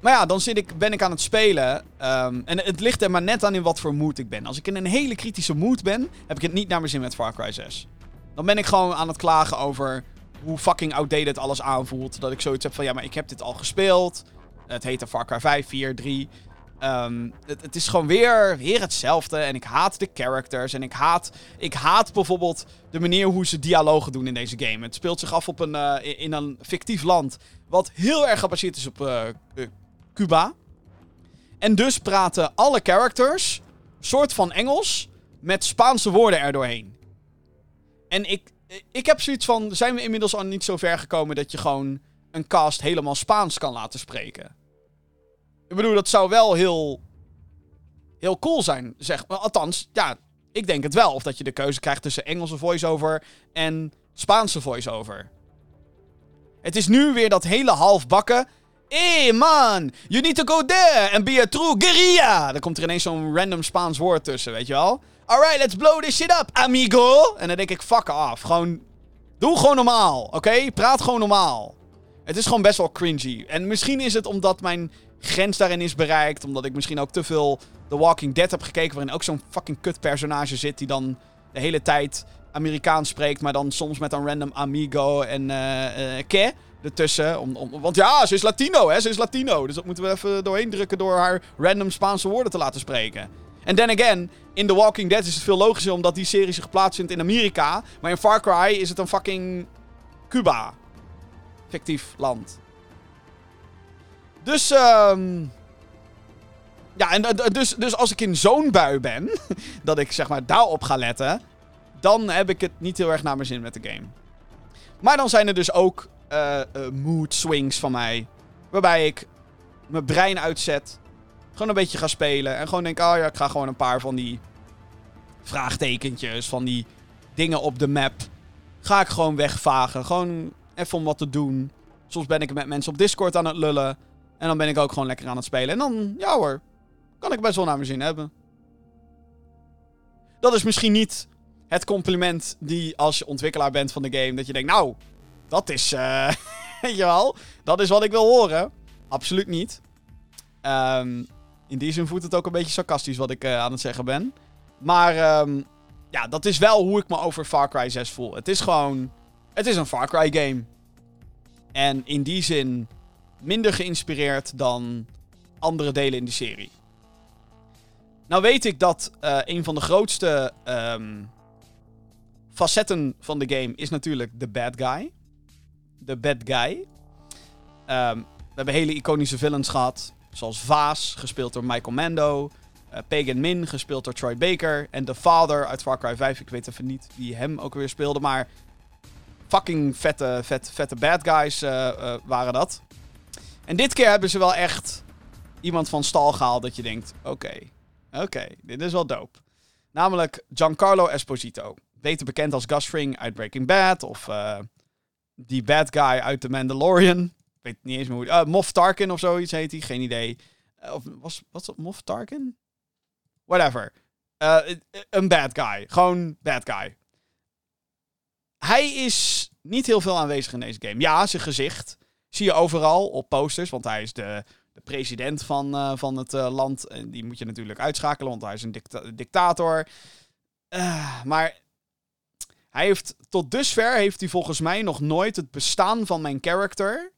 [SPEAKER 2] Maar ja, dan ik, ben ik aan het spelen. Um, en het ligt er maar net aan in wat voor mood ik ben. Als ik in een hele kritische mood ben, heb ik het niet naar mijn zin met Far Cry 6. Dan ben ik gewoon aan het klagen over hoe fucking outdated alles aanvoelt. Dat ik zoiets heb van, ja, maar ik heb dit al gespeeld. Het heette Far Cry 5, 4, 3. Um, het, het, is gewoon weer, weer hetzelfde. En ik haat de characters. En ik haat, ik haat bijvoorbeeld de manier hoe ze dialogen doen in deze game. Het speelt zich af op een, uh, in een fictief land. Wat heel erg gebaseerd is op uh, Cuba. En dus praten alle characters soort van Engels met Spaanse woorden erdoorheen. En ik, ik heb zoiets van: zijn we inmiddels al niet zo ver gekomen dat je gewoon een cast helemaal Spaans kan laten spreken? Ik bedoel, dat zou wel heel. heel cool zijn, zeg maar. Althans, ja, ik denk het wel. Of dat je de keuze krijgt tussen Engelse voice-over en Spaanse voice-over. Het is nu weer dat hele halfbakken. Hey man, you need to go there and be a true guerrilla. Dan komt er ineens zo'n random Spaans woord tussen, weet je wel? Alright, let's blow this shit up, amigo. En dan denk ik, fuck af. Gewoon, doe gewoon normaal, oké? Praat gewoon normaal. Het is gewoon best wel cringy. En misschien is het omdat mijn grens daarin is bereikt. Omdat ik misschien ook te veel The Walking Dead heb gekeken. Waarin ook zo'n fucking kut personage zit. Die dan de hele tijd Amerikaans spreekt. Maar dan soms met een random amigo en uh, uh, ke ertussen. Om, om, want ja, ze is Latino, hè? Ze is Latino. Dus dat moeten we even doorheen drukken door haar random Spaanse woorden te laten spreken. En then again, in The Walking Dead is het veel logischer omdat die serie zich geplaatst vindt in Amerika. Maar in Far Cry is het een fucking Cuba. Fictief land. Dus, um, ja, en dus, dus als ik in zo'n bui ben, dat ik zeg maar daarop ga letten, dan heb ik het niet heel erg naar mijn zin met de game. Maar dan zijn er dus ook uh, uh, mood swings van mij, waarbij ik mijn brein uitzet, gewoon een beetje ga spelen en gewoon denk, oh ja, ik ga gewoon een paar van die vraagtekentjes, van die dingen op de map, ga ik gewoon wegvagen. Gewoon even om wat te doen. Soms ben ik met mensen op Discord aan het lullen. En dan ben ik ook gewoon lekker aan het spelen. En dan, ja hoor, kan ik best wel naar mijn zin hebben. Dat is misschien niet het compliment die als je ontwikkelaar bent van de game, dat je denkt, nou, dat is, uh, weet je wel, dat is wat ik wil horen. Absoluut niet. Um, in die zin voelt het ook een beetje sarcastisch wat ik uh, aan het zeggen ben. Maar um, ja, dat is wel hoe ik me over Far Cry 6 voel. Het is gewoon, het is een Far Cry game. En in die zin minder geïnspireerd dan andere delen in de serie. Nou weet ik dat uh, een van de grootste um, facetten van de game is natuurlijk de bad guy. De bad guy. Ehm, we hebben hele iconische villains gehad. Zoals Vaas, gespeeld door Michael Mando. Uh, Pagan Min, gespeeld door Troy Baker. En The Father uit Far Cry 5. Ik weet even niet wie hem ook weer speelde. Maar fucking vette, vet, vette bad guys uh, uh, waren dat. En dit keer hebben ze wel echt iemand van stal gehaald dat je denkt... Oké, oké, dit is wel dope. Namelijk Giancarlo Esposito. Beter bekend als Gus Fring uit Breaking Bad. Of die bad guy uit The Mandalorian. Weet niet eens meer hoe... Uh, Moff Tarkin of zoiets heet hij. Geen idee. of was, was Moff Tarkin? Whatever. een bad guy. Gewoon bad guy. Hij is niet heel veel aanwezig in deze game. Ja, zijn gezicht zie je overal op posters, want hij is de, de president van, van het land. En die moet je natuurlijk uitschakelen, want hij is een dicta dictator. Maar hij heeft tot dusver heeft hij volgens mij nog nooit het bestaan van mijn character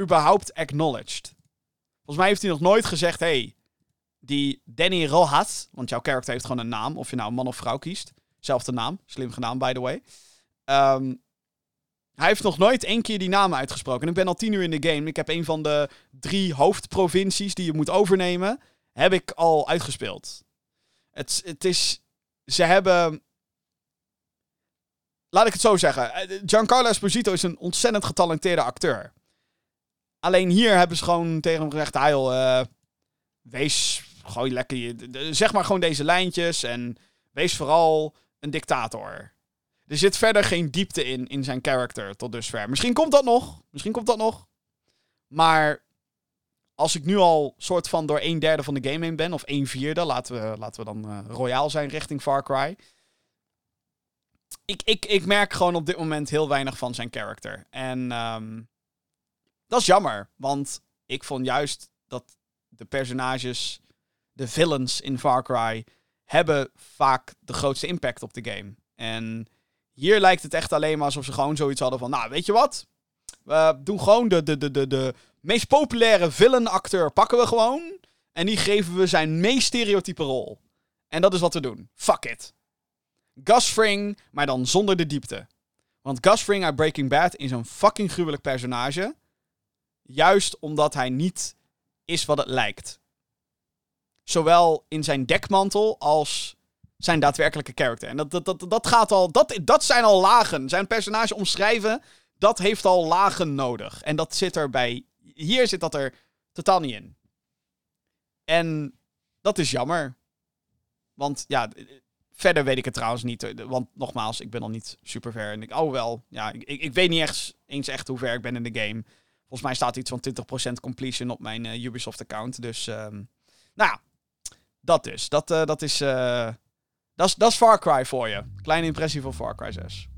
[SPEAKER 2] überhaupt acknowledged. Volgens mij heeft hij nog nooit gezegd: hey, die Danny Rojas, want jouw character heeft gewoon een naam, of je nou man of vrouw kiest. Zelfde naam, slim gedaan, by the way. Um, hij heeft nog nooit één keer die naam uitgesproken. En ik ben al tien uur in de game. Ik heb een van de drie hoofdprovincies die je moet overnemen, heb ik al uitgespeeld. Het, het is... Ze hebben... Laat ik het zo zeggen. Eh, Giancarlo Esposito is een ontzettend getalenteerde acteur. Alleen hier hebben ze gewoon tegen hem gezegd... Heil, uh, wees gooi lekker je... Zeg maar gewoon deze lijntjes en wees vooral een dictator. Er zit verder geen diepte in, in zijn karakter tot dusver. Misschien komt dat nog. Misschien komt dat nog. Maar als ik nu al soort van door een derde van de game heen ben, of een vierde, laten we, laten we dan uh, royaal zijn richting Far Cry. Ik, ik, ik merk gewoon op dit moment heel weinig van zijn karakter. En um, dat is jammer, want ik vond juist dat de personages, de villains in Far Cry, hebben vaak de grootste impact op de game. En hier lijkt het echt alleen maar alsof ze gewoon zoiets hadden van... Nou, weet je wat? We doen gewoon de, de, de, de, de meest populaire villain-acteur pakken we gewoon. En die geven we zijn meest stereotype rol. En dat is wat we doen. Fuck it. Gus Fring, maar dan zonder de diepte. Want Gus Fring uit Breaking Bad is een fucking gruwelijk personage. Juist omdat hij niet is wat het lijkt. Zowel in zijn dekmantel als zijn daadwerkelijke karakter. En dat, dat, dat, dat gaat al. Dat, dat zijn al lagen. Zijn personage omschrijven. Dat heeft al lagen nodig. En dat zit er bij. Hier zit dat er totaal niet in. En dat is jammer. Want ja, verder weet ik het trouwens niet. Want nogmaals, ik ben al niet super ver. En ik, oh wel, ja, ik, ik weet niet echt, eens echt hoe ver ik ben in de game. Volgens mij staat iets van 20% completion op mijn uh, Ubisoft-account. Dus, um, nou ja, dat dus. Dat, uh, dat is. Uh, dat is Far Cry voor je. Kleine impressie van Far Cry 6.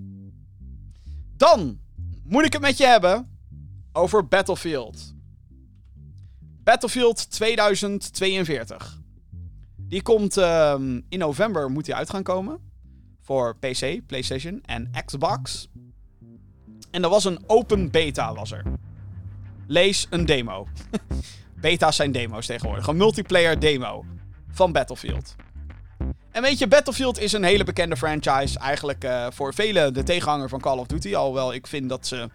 [SPEAKER 2] Dan moet ik het met je hebben over Battlefield. Battlefield 2042. Die komt um, in november, moet die uit gaan komen. Voor PC, PlayStation en Xbox. En er was een open beta, was er. Lees een demo. Beta's zijn demo's tegenwoordig. Een multiplayer demo van Battlefield. En weet je, Battlefield is een hele bekende franchise. Eigenlijk uh, voor velen de tegenhanger van Call of Duty. Alhoewel ik vind dat ze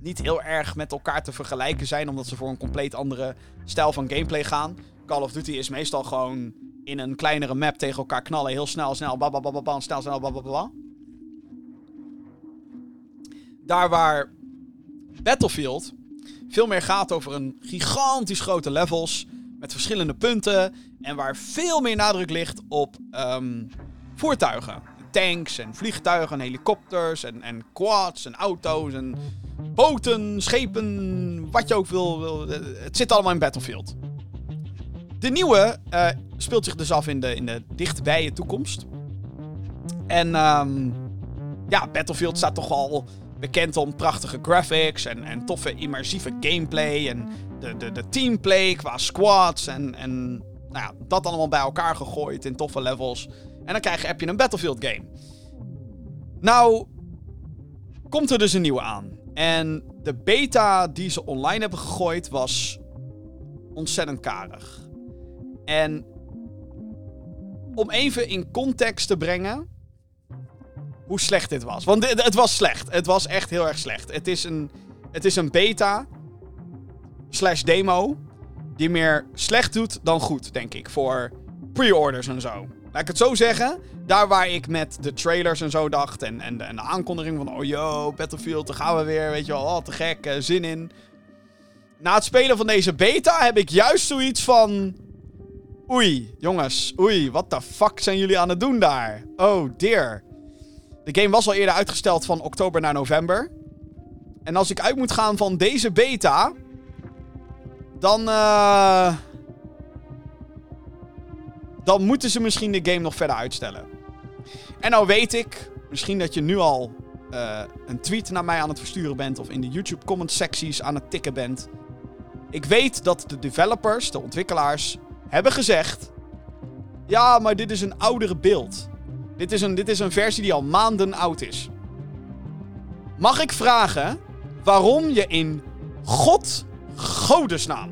[SPEAKER 2] niet heel erg met elkaar te vergelijken zijn. Omdat ze voor een compleet andere stijl van gameplay gaan. Call of Duty is meestal gewoon in een kleinere map tegen elkaar knallen. Heel snel, snel, bababababa, snel, snel. Daar waar Battlefield veel meer gaat over een gigantisch grote levels met verschillende punten. En waar veel meer nadruk ligt op um, voertuigen. Tanks en vliegtuigen, en helikopters en, en quads en auto's en boten, schepen, wat je ook wil, wil. Het zit allemaal in Battlefield. De nieuwe uh, speelt zich dus af in de, in de dichtbije toekomst. En um, ja, Battlefield staat toch al bekend om prachtige graphics en, en toffe immersieve gameplay. En de, de, de teamplay qua squads en, en nou ja, dat allemaal bij elkaar gegooid in toffe levels. En dan krijg je, heb je een Battlefield game. Nou, komt er dus een nieuwe aan. En de beta die ze online hebben gegooid was ontzettend karig. En om even in context te brengen. Hoe slecht dit was. Want het was slecht. Het was echt heel erg slecht. Het is een, het is een beta slash demo die meer slecht doet dan goed, denk ik. Voor pre-orders en zo. Laat ik het zo zeggen. Daar waar ik met de trailers en zo dacht. En, en de aankondiging van. Oh yo, Battlefield, daar gaan we weer. Weet je wel, oh, te gek, eh, zin in. Na het spelen van deze beta heb ik juist zoiets van. Oei, jongens, oei, wat de fuck zijn jullie aan het doen daar? Oh dear. De game was al eerder uitgesteld van oktober naar november. En als ik uit moet gaan van deze beta. Dan. eh dan moeten ze misschien de game nog verder uitstellen. En nou weet ik, misschien dat je nu al eh, een tweet naar mij aan het versturen bent. of in de YouTube comment secties aan het tikken bent. Ik weet dat de developers, de ontwikkelaars, hebben gezegd. Ja, maar dit is een oudere beeld. Dit is een, dit is een versie die al maanden oud is. Mag ik vragen waarom je in God godesnaam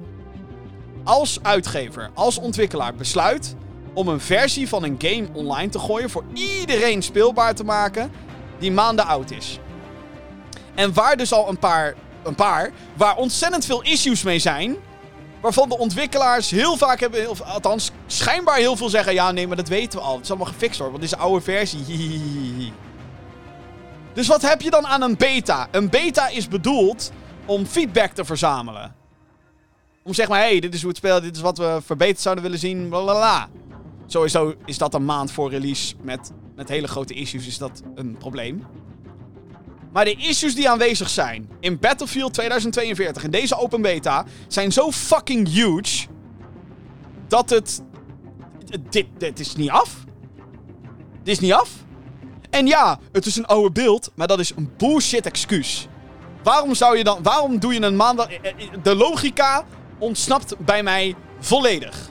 [SPEAKER 2] als uitgever, als ontwikkelaar besluit om een versie van een game online te gooien voor iedereen speelbaar te maken die maanden oud is. En waar dus al een paar, een paar, waar ontzettend veel issues mee zijn, waarvan de ontwikkelaars heel vaak hebben, of althans schijnbaar heel veel zeggen, ja nee, maar dat weten we al, het is allemaal gefixt hoor, want dit is een oude versie. Dus wat heb je dan aan een beta? Een beta is bedoeld om feedback te verzamelen. Om zeg maar, hé, hey, dit is hoe het speelt, dit is wat we verbeterd zouden willen zien, blablabla. Sowieso is dat een maand voor release met, met hele grote issues, is dat een probleem. Maar de issues die aanwezig zijn in Battlefield 2042, in deze open beta, zijn zo fucking huge. Dat het. Dit, dit is niet af. Dit is niet af. En ja, het is een oude beeld, maar dat is een bullshit excuus. Waarom zou je dan. Waarom doe je een maandag. De logica ontsnapt bij mij volledig.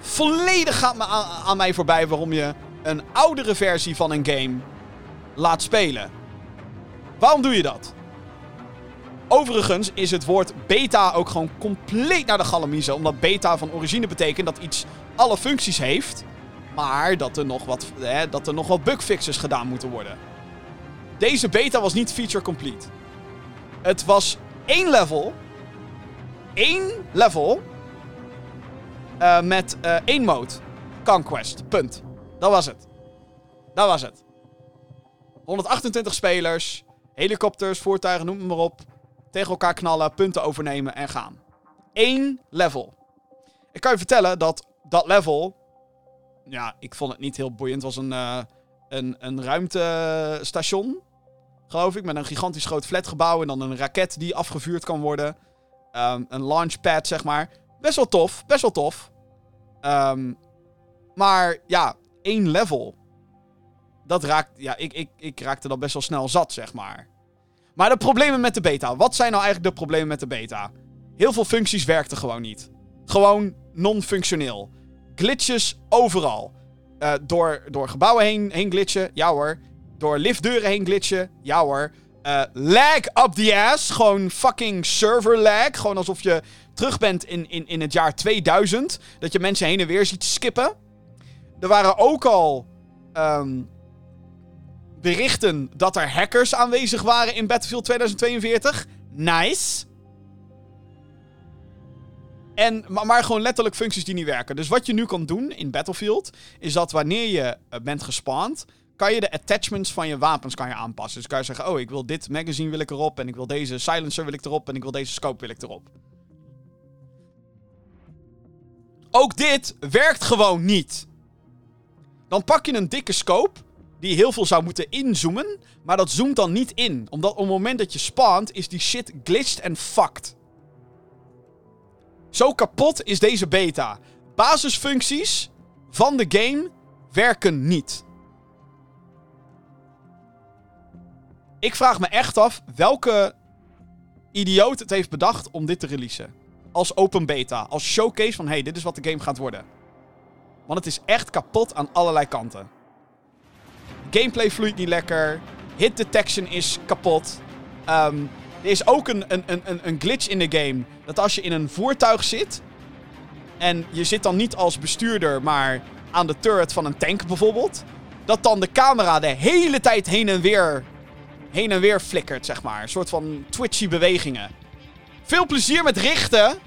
[SPEAKER 2] Volledig gaat me aan mij voorbij waarom je een oudere versie van een game laat spelen. Waarom doe je dat? Overigens is het woord beta ook gewoon compleet naar de galamiezen. Omdat beta van origine betekent dat iets alle functies heeft. Maar dat er nog wat, hè, dat er nog wat bugfixes gedaan moeten worden. Deze beta was niet feature complete. Het was één level. één level. eh, met eh, één mode. Conquest. Punt. Dat was het. Dat was het. 128 spelers. Helikopters, voertuigen, noem maar op. Tegen elkaar knallen, punten overnemen en gaan. Eén level. Ik kan je vertellen dat dat level. Ja, ik vond het niet heel boeiend. Het was een, eh, een, een ruimtestation. Geloof ik. Met een gigantisch groot flatgebouw. En dan een raket die afgevuurd kan worden. Ehm, een launchpad, zeg maar. Best wel tof. Best wel tof. Ehm, maar ja, één level. Dat raakt. Ja, ik, ik, ik raakte dat best wel snel zat, zeg maar. Maar de problemen met de beta. Wat zijn nou eigenlijk de problemen met de beta? Heel veel functies werkten gewoon niet. Gewoon non-functioneel. Glitches overal. Eh, door, door gebouwen heen, heen glitchen, ja hoor. Door liftdeuren heen glitchen, ja hoor. Eh, lag up the ass. Gewoon fucking server lag. Gewoon alsof je terug bent in, in, in het jaar 2000. Dat je mensen heen en weer ziet skippen. Er waren ook al ehm, berichten dat er hackers aanwezig waren in Battlefield 2042. Nice. En, maar, gewoon letterlijk functies die niet werken. Dus wat je nu kan doen in Battlefield, is dat wanneer je eh, bent gespaand, kan je de attachments van je wapens kan je aanpassen. Dus kan je zeggen, oh, ik wil dit magazine wil ik erop, en ik wil deze silencer wil ik erop, en ik wil deze scope wil ik erop. Ook dit werkt gewoon niet. Dan pak je een dikke scope, die heel veel zou moeten inzoomen, maar dat zoomt dan niet in. Omdat op het moment dat je spawnt, is die shit glitched en fucked. Zo kapot is deze beta. Basisfuncties van de game werken niet. Ik vraag me echt af welke idioot het heeft bedacht om dit te releasen. Als open beta, als showcase van hey, dit is wat de game gaat worden. Want het is echt kapot aan allerlei kanten. Gameplay vloeit niet lekker. Hit detection is kapot. Ehm, er is ook een, een, een, een glitch in de game. Dat als je in een voertuig zit. En je zit dan niet als bestuurder, maar aan de turret van een tank bijvoorbeeld. dat dan de camera de hele tijd heen en weer, heen en weer flikkert, zeg maar. Een soort van twitchy bewegingen. Veel plezier met richten.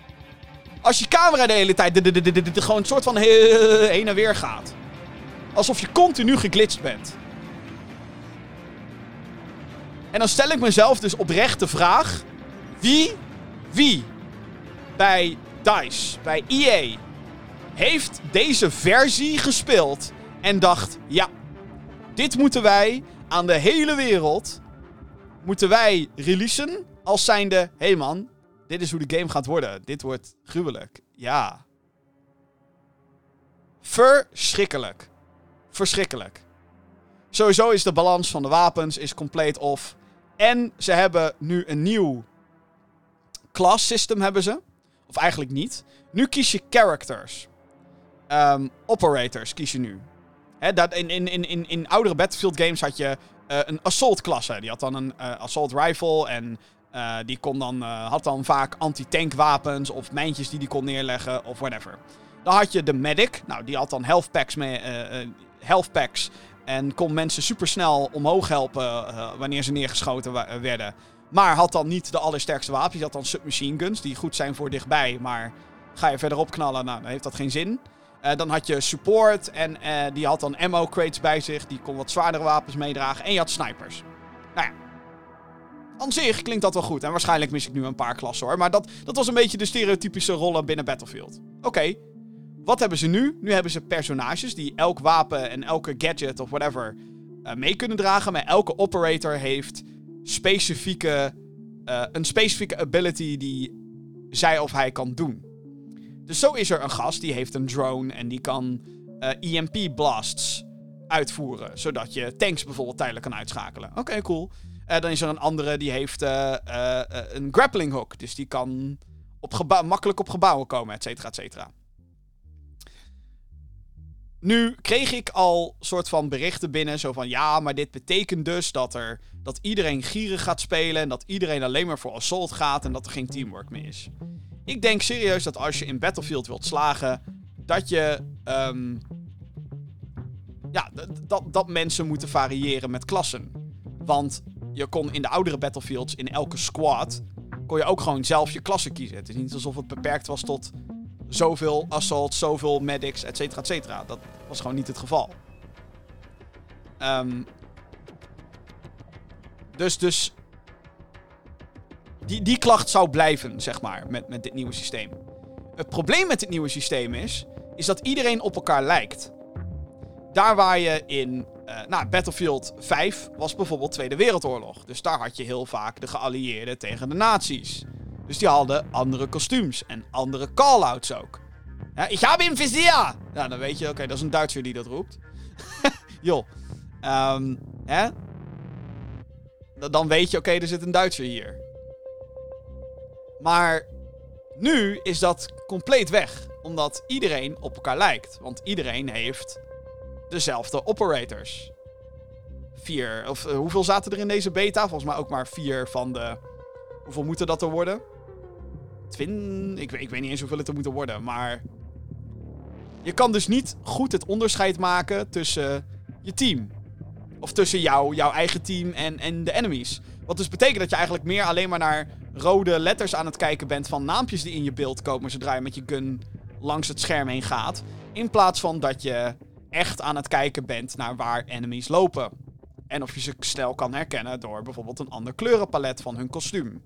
[SPEAKER 2] Als je camera de hele tijd gewoon een soort van heen en weer gaat. Alsof je continu geglitcht bent. En dan stel ik mezelf dus oprecht de vraag: wie, wie bij DICE, bij EA, heeft deze versie gespeeld en dacht: ja, dit moeten wij aan de hele wereld moeten wij releasen als zijnde: hé hey man, dit is hoe de game gaat worden. Dit wordt gruwelijk. Ja. Verschrikkelijk. Verschrikkelijk. Sowieso is de balans van de wapens is compleet off. En ze hebben nu een nieuw class system hebben ze. Of eigenlijk niet. Nu kies je characters. Um, operators kies je nu. Dat in, in, in, in, oudere Battlefield games had je uh, een assault klasse. Die had dan een uh, assault rifle en uh, die kon dan, had dan vaak anti-tank wapens of mijntjes die die kon neerleggen of whatever. Dan had je de medic. Nou, die had dan health packs, mee, health packs en kon mensen supersnel omhoog helpen wanneer ze neergeschoten werden. Maar had dan niet de allersterkste wapens. Had dan submachine guns, die goed zijn voor dichtbij. Maar ga je verderop knallen, nou, dan heeft dat geen zin. Uh, dan had je support en die had dan ammo crates bij zich. Die kon wat zwaardere wapens meedragen. En je had snipers. Nou ja. Aan zich klinkt dat wel goed. En waarschijnlijk mis ik nu een paar klassen hoor. Maar dat, dat was een beetje de stereotypische rollen binnen Battlefield. Oké. Wat hebben ze nu? Nu hebben ze personages die elk wapen en elke gadget of whatever uh, mee kunnen dragen. Maar elke operator heeft specifieke, uh, een specifieke ability die zij of hij kan doen. Dus zo is er een gast die heeft een drone en die kan uh, eh, EMP blasts uitvoeren. Zodat je tanks bijvoorbeeld tijdelijk kan uitschakelen. Oké, cool. Dan is er een andere die heeft een grappling hook. Dus die kan op makkelijk op gebouwen komen, et cetera, et cetera. Nu kreeg ik al soort van berichten binnen, zo van ja, maar dit betekent dus dat, er, dat iedereen gierig gaat spelen en dat iedereen alleen maar voor assault gaat en dat er geen teamwork meer is. Ik denk serieus dat als je in Battlefield wilt slagen, dat je, um, ja, dat, dat mensen moeten variëren met klassen. Want je kon in de oudere Battlefields, in elke squad, kon je ook gewoon zelf je klasse kiezen. Het is niet alsof het beperkt was tot zoveel assault, zoveel medics, et cetera, et cetera. Dat was gewoon niet het geval. Um, dus, dus die, die klacht zou blijven, zeg maar, met, met dit nieuwe systeem. Het probleem met dit nieuwe systeem is, is dat iedereen op elkaar lijkt. Daar waar je in uh, nou, Battlefield 5 was bijvoorbeeld Tweede Wereldoorlog. Dus daar had je heel vaak de geallieerden tegen de nazi's. Dus die hadden andere kostuums en andere call-outs ook. Ja, ik heb een vizier! Nou, dan weet je, oké, dat is een Duitser die dat roept. Joh. Um, hè? Dan weet je, oké, er zit een Duitser hier. Maar nu is dat compleet weg. Omdat iedereen op elkaar lijkt. Want iedereen heeft dezelfde operators. Vier, of uh, hoeveel zaten er in deze beta? Volgens mij ook maar vier van de. Hoeveel moeten dat er worden? Ik, ik weet niet eens hoeveel het er moeten worden, maar. Je kan dus niet goed het onderscheid maken tussen je team. Of tussen jou, jouw eigen team en, en de enemies. Wat dus betekent dat je eigenlijk meer alleen maar naar rode letters aan het kijken bent van naampjes die in je beeld komen zodra je met je gun langs het scherm heen gaat. In plaats van dat je echt aan het kijken bent naar waar enemies lopen. En of je ze snel kan herkennen door bijvoorbeeld een ander kleurenpalet van hun kostuum.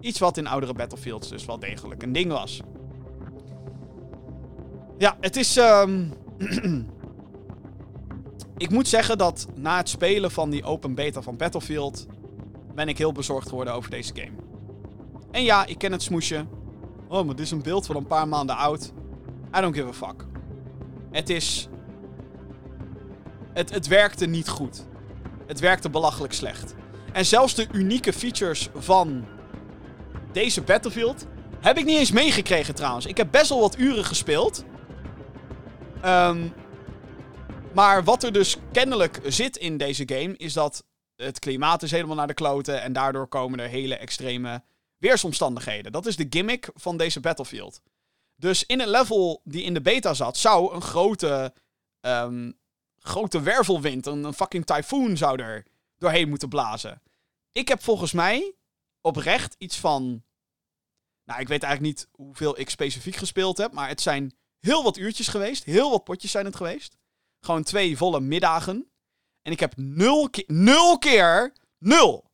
[SPEAKER 2] Iets wat in oudere Battlefields dus wel degelijk een ding was. Ja, het is. Um... ik moet zeggen dat na het spelen van die open beta van Battlefield. ben ik heel bezorgd geworden over deze game. En ja, ik ken het smoesje. Oh, maar dit is een beeld van een paar maanden oud. I don't give a fuck. Het is. Het, het werkte niet goed. Het werkte belachelijk slecht. En zelfs de unieke features van deze Battlefield heb ik niet eens meegekregen trouwens. Ik heb best wel wat uren gespeeld. Um, maar wat er dus kennelijk zit in deze game is dat het klimaat is helemaal naar de kloten en daardoor komen er hele extreme weersomstandigheden. Dat is de gimmick van deze Battlefield. Dus in een level die in de beta zat, zou een grote, um, grote wervelwind, een, een fucking tyfoon zou er doorheen moeten blazen. Ik heb volgens mij oprecht iets van. Nou, ik weet eigenlijk niet hoeveel ik specifiek gespeeld heb, maar het zijn heel wat uurtjes geweest. Heel wat potjes zijn het geweest. Gewoon twee volle middagen. En ik heb nul keer, nul keer, nul,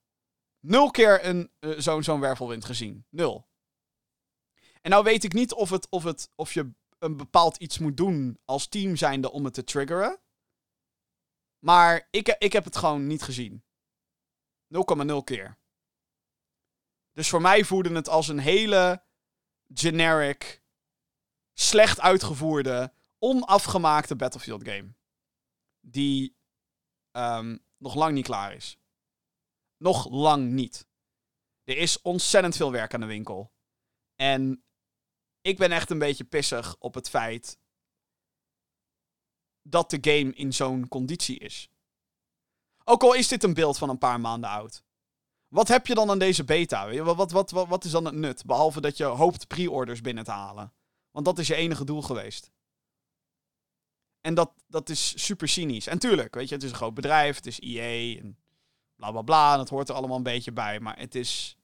[SPEAKER 2] nul keer een, eh, zo'n zo'n wervelwind gezien. Nul. En nou weet ik niet of, het, of, het, of je een bepaald iets moet doen als team zijnde om het te triggeren. Maar ik, ik heb het gewoon niet gezien. 0,0 keer. Dus voor mij voelde het als een hele generic, slecht uitgevoerde, onafgemaakte Battlefield game. Die ehm, nog lang niet klaar is. Nog lang niet. Er is ontzettend veel werk aan de winkel. En ik ben echt een beetje pissig op het feit dat de game in zo'n conditie is. Ook al is dit een beeld van een paar maanden oud. Wat heb je dan aan deze beta? Wat, wat, wat, wat, is dan het nut? Behalve dat je hoopt pre-orders binnen te halen. Want dat is je enige doel geweest. En dat, dat is super cynisch. En tuurlijk, weet je, het is een groot bedrijf, het is EA en bla bla bla. Dat hoort er allemaal een beetje bij. Maar het is.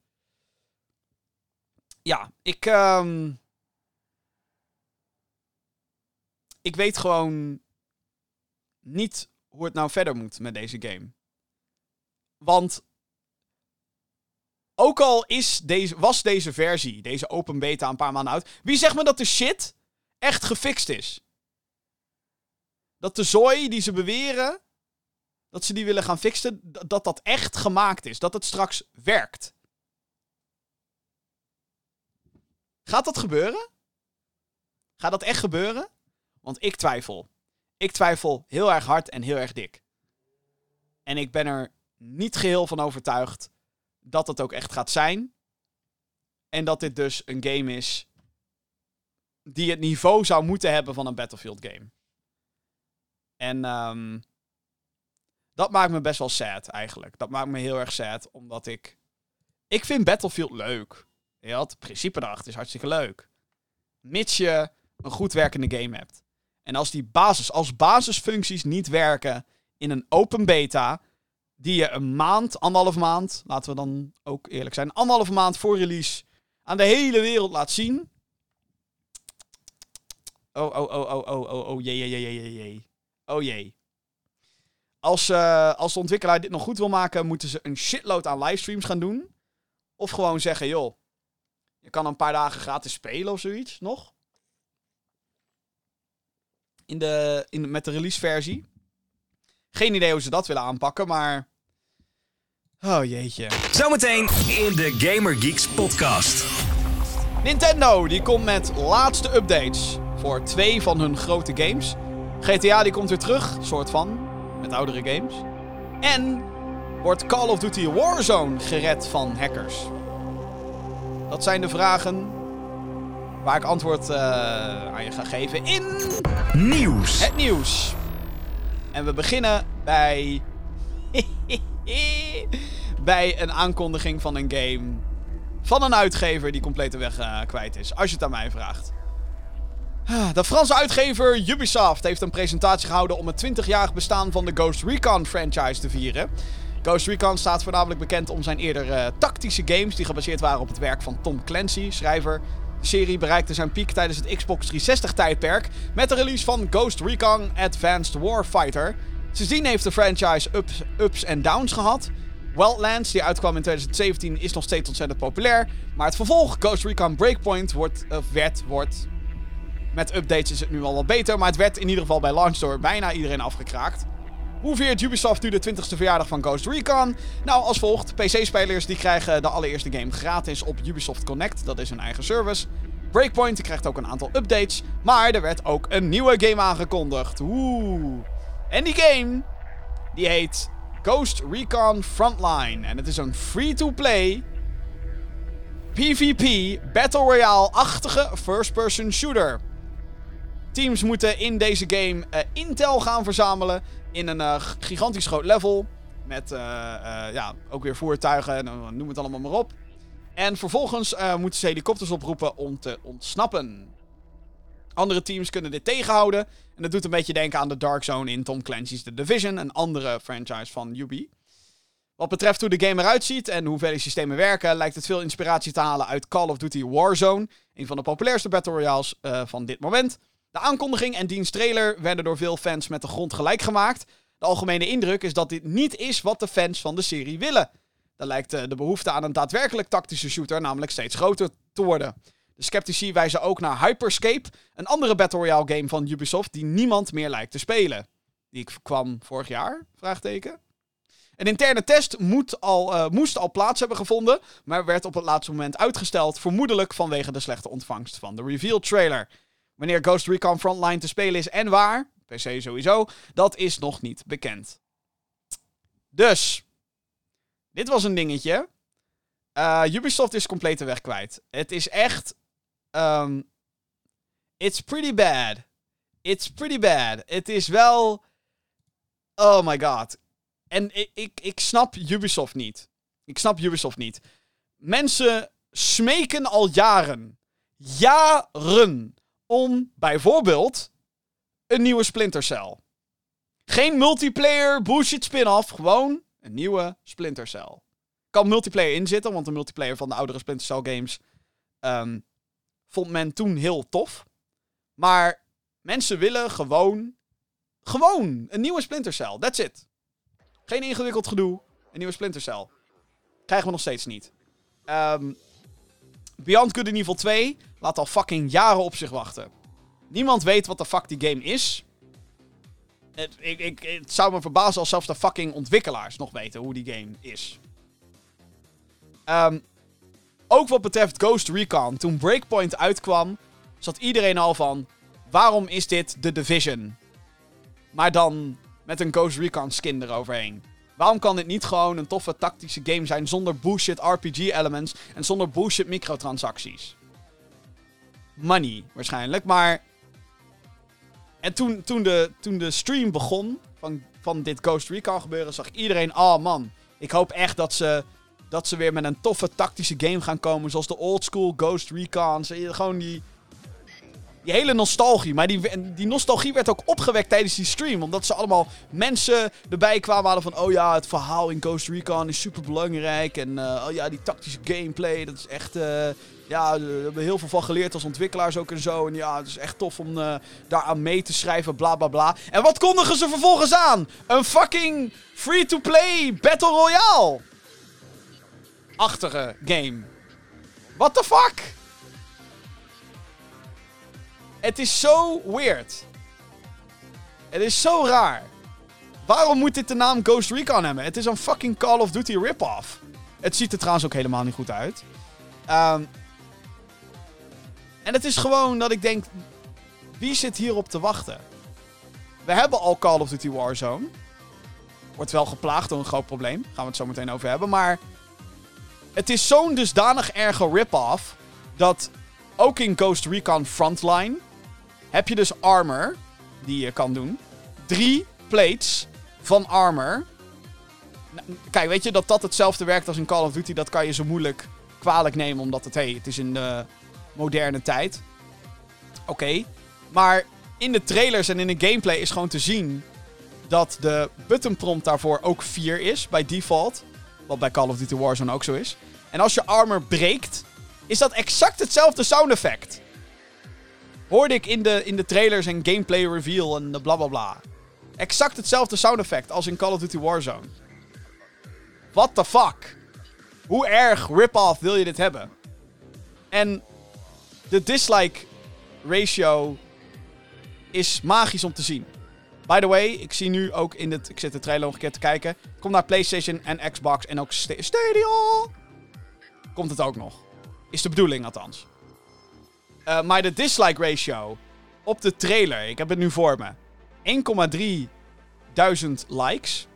[SPEAKER 2] Ja, ik. ehm, Ik weet gewoon niet hoe het nou verder moet met deze game. Want ook al is deze, was deze versie, deze open beta, een paar maanden oud. Wie zegt me dat de shit echt gefixt is? Dat de zooi die ze beweren, dat ze die willen gaan fixen, dat dat echt gemaakt is. Dat het straks werkt. Gaat dat gebeuren? Gaat dat echt gebeuren? Want ik twijfel. Ik twijfel heel erg hard en heel erg dik. En ik ben er niet geheel van overtuigd dat het ook echt gaat zijn. En dat dit dus een game is die het niveau zou moeten hebben van een Battlefield game. En ehm, dat maakt me best wel sad eigenlijk. Dat maakt me heel erg sad, omdat ik... Ik vind Battlefield leuk. Ja, het principe erachter is hartstikke leuk. Mits je een goed werkende game hebt. En als die basis, als basisfuncties niet werken in een open beta, die je een maand, anderhalf maand, laten we dan ook eerlijk zijn, anderhalf maand voor release aan de hele wereld laat zien. Oh, oh, oh, oh, oh, oh, oh, jee, jee, jee, jee. Oh jee. Als, eh, als de ontwikkelaar dit nog goed wil maken, moeten ze een shitload aan livestreams gaan doen. Of gewoon zeggen, joh, je kan een paar dagen gratis spelen of zoiets nog. In de, in, met de release versie. Geen idee hoe ze dat willen aanpakken, maar... Oh jeetje.
[SPEAKER 1] Zometeen in de Gamer Geeks podcast.
[SPEAKER 2] Nintendo die komt met laatste updates voor twee van hun grote games. GTA die komt weer terug, soort van, met oudere games. En wordt Call of Duty Warzone gered van hackers? Dat zijn de vragen waar ik antwoord eh, aan je ga geven in
[SPEAKER 1] Nieuws.
[SPEAKER 2] het nieuws. En we beginnen bij. bij een aankondiging van een game. Van een uitgever die compleet de weg eh, kwijt is. Als je het aan mij vraagt. Ah, De Franse uitgever Ubisoft heeft een presentatie gehouden om het 20-jarig bestaan van de Ghost Recon franchise te vieren. Ghost Recon staat voornamelijk bekend om zijn eerder eh, tactische games die gebaseerd waren op het werk van Tom Clancy, schrijver. De serie bereikte zijn piek tijdens het Xbox 360 tijdperk met de release van Ghost Recon Advanced Warfighter. Sindsdien heeft de franchise ups, ups en downs gehad. Wildlands, die uitkwam in 2017, is nog steeds ontzettend populair. Maar het vervolg, Ghost Recon Breakpoint, wordt, werd. Met updates is het nu al wat beter, maar het werd in ieder geval bij launch door bijna iedereen afgekraakt. Hoe viert Ubisoft nu de 20ste verjaardag van Ghost Recon? Nou, als volgt. PC-spelers die krijgen de allereerste game gratis op Ubisoft Connect. Dat is hun eigen service. Breakpoint krijgt ook een aantal updates. Maar er werd ook een nieuwe game aangekondigd. Oeh. En die game, die heet Ghost Recon Frontline. En het is een free-to-play PvP Battle Royale-achtige first-person shooter. Teams moeten in deze game eh, intel gaan verzamelen in een eh, gigantisch groot level. Met eh, eh, ja, ook weer voertuigen en noem het allemaal maar op. En vervolgens moeten ze helikopters oproepen om te ontsnappen. Andere teams kunnen dit tegenhouden. En dat doet een beetje denken aan de Dark Zone in Tom Clancy's The Division, een andere franchise van Ubi. Wat betreft hoe de game eruit ziet en hoe ver die systemen werken, lijkt het veel inspiratie te halen uit Call of Duty Warzone, een van de populairste Battle Royales van dit moment. De aankondiging en diens trailer werden door veel fans met de grond gelijk gemaakt. De algemene indruk is dat dit niet is wat de fans van de serie willen. Dan lijkt uh, de behoefte aan een daadwerkelijk tactische shooter namelijk steeds groter te worden. De sceptici wijzen ook naar Hyperscape, een andere Battle Royale game van Ubisoft die niemand meer lijkt te spelen. Die kwam vorig jaar? Vraagteken. Een interne test moet al, uh, moest al plaats hebben gevonden, maar werd op het laatste moment uitgesteld, vermoedelijk vanwege de slechte ontvangst van de reveal trailer. Wanneer Ghost Recon Frontline te spelen is en waar, PC sowieso, dat is nog niet bekend. Dus, dit was een dingetje. Uh, Ubisoft is compleet de weg kwijt. Het is echt. Um, it's pretty bad. It's pretty bad. Het is wel. Oh my god. En ik, ik, ik snap Ubisoft niet. Ik snap Ubisoft niet. Mensen smeken al jaren. Jaren. Om bijvoorbeeld een nieuwe Splinter Cell. Geen multiplayer bullshit spin-off. Gewoon een nieuwe Splinter Cell. Kan multiplayer inzitten, want de multiplayer van de oudere Splinter Cell games um, vond men toen heel tof. Maar mensen willen gewoon. Gewoon een nieuwe Splinter Cell. That's it. Geen ingewikkeld gedoe. Een nieuwe Splinter Cell. Krijgen we nog steeds niet. Um, Beyond Good and Evil 2 laat al fucking jaren op zich wachten. Niemand weet wat de fuck die game is. Het, ik, ik, het zou me verbazen als zelfs de fucking ontwikkelaars nog weten hoe die game is. Um, ook wat betreft Ghost Recon. Toen Breakpoint uitkwam, zat iedereen al van... Waarom is dit The Division? Maar dan met een Ghost Recon skin eroverheen. Waarom kan dit niet gewoon een toffe tactische game zijn zonder bullshit RPG elements en zonder bullshit microtransacties? Money waarschijnlijk, maar. En toen, toen, de, toen de stream begon van, van dit Ghost Recon gebeuren, zag iedereen: oh man, ik hoop echt dat ze, dat ze weer met een toffe tactische game gaan komen. Zoals de old school Ghost Recon. Gewoon die, die hele nostalgie. Maar die, die nostalgie werd ook opgewekt tijdens die stream. Omdat ze allemaal mensen erbij kwamen hadden van... Oh ja, het verhaal in Ghost Recon is super belangrijk. En uh, oh ja, die tactische gameplay, dat is echt... Uh, ja, we hebben heel veel van geleerd als ontwikkelaars ook en zo. En ja, het is echt tof om uh, daaraan mee te schrijven, bla bla bla. En wat kondigen ze vervolgens aan? Een fucking free-to-play Battle Royale. Achtige game. What the fuck? Het is zo weird. Het is zo raar. Waarom moet dit de naam Ghost Recon hebben? Het is een fucking Call of Duty rip-off. Het ziet er trouwens ook helemaal niet goed uit. Um, en het is gewoon dat ik denk... Wie zit hierop te wachten? We hebben al Call of Duty Warzone. Wordt wel geplaagd door een groot probleem. Gaan we het zo meteen over hebben. Maar het is zo'n dusdanig erge rip-off... dat ook in Ghost Recon Frontline heb je dus armor die je kan doen. Drie plates van armor. Kijk, weet je dat dat hetzelfde werkt als in Call of Duty? Dat kan je zo moeilijk kwalijk nemen, omdat het, hey, het is in de moderne tijd. Oké. Maar in de trailers en in de gameplay is gewoon te zien dat de button prompt daarvoor ook 4 is bij default. Wat bij Call of Duty Warzone ook zo is. En als je armor breekt, is dat exact hetzelfde sound effect hoorde ik in de, in de trailers en gameplay reveal en de blablabla. Bla bla. Exact hetzelfde sound effect als in Call of Duty Warzone. What the fuck? Hoe erg rip-off wil je dit hebben? En de dislike ratio is magisch om te zien. By the way, ik zie nu ook in het. Ik zit de trailer nog een keer te kijken. Kom naar PlayStation en Xbox en ook Stadia. Komt het ook nog. Is de bedoeling althans. Uh, maar de dislike ratio op de trailer, ik heb het nu voor me. 1,3 duizend likes.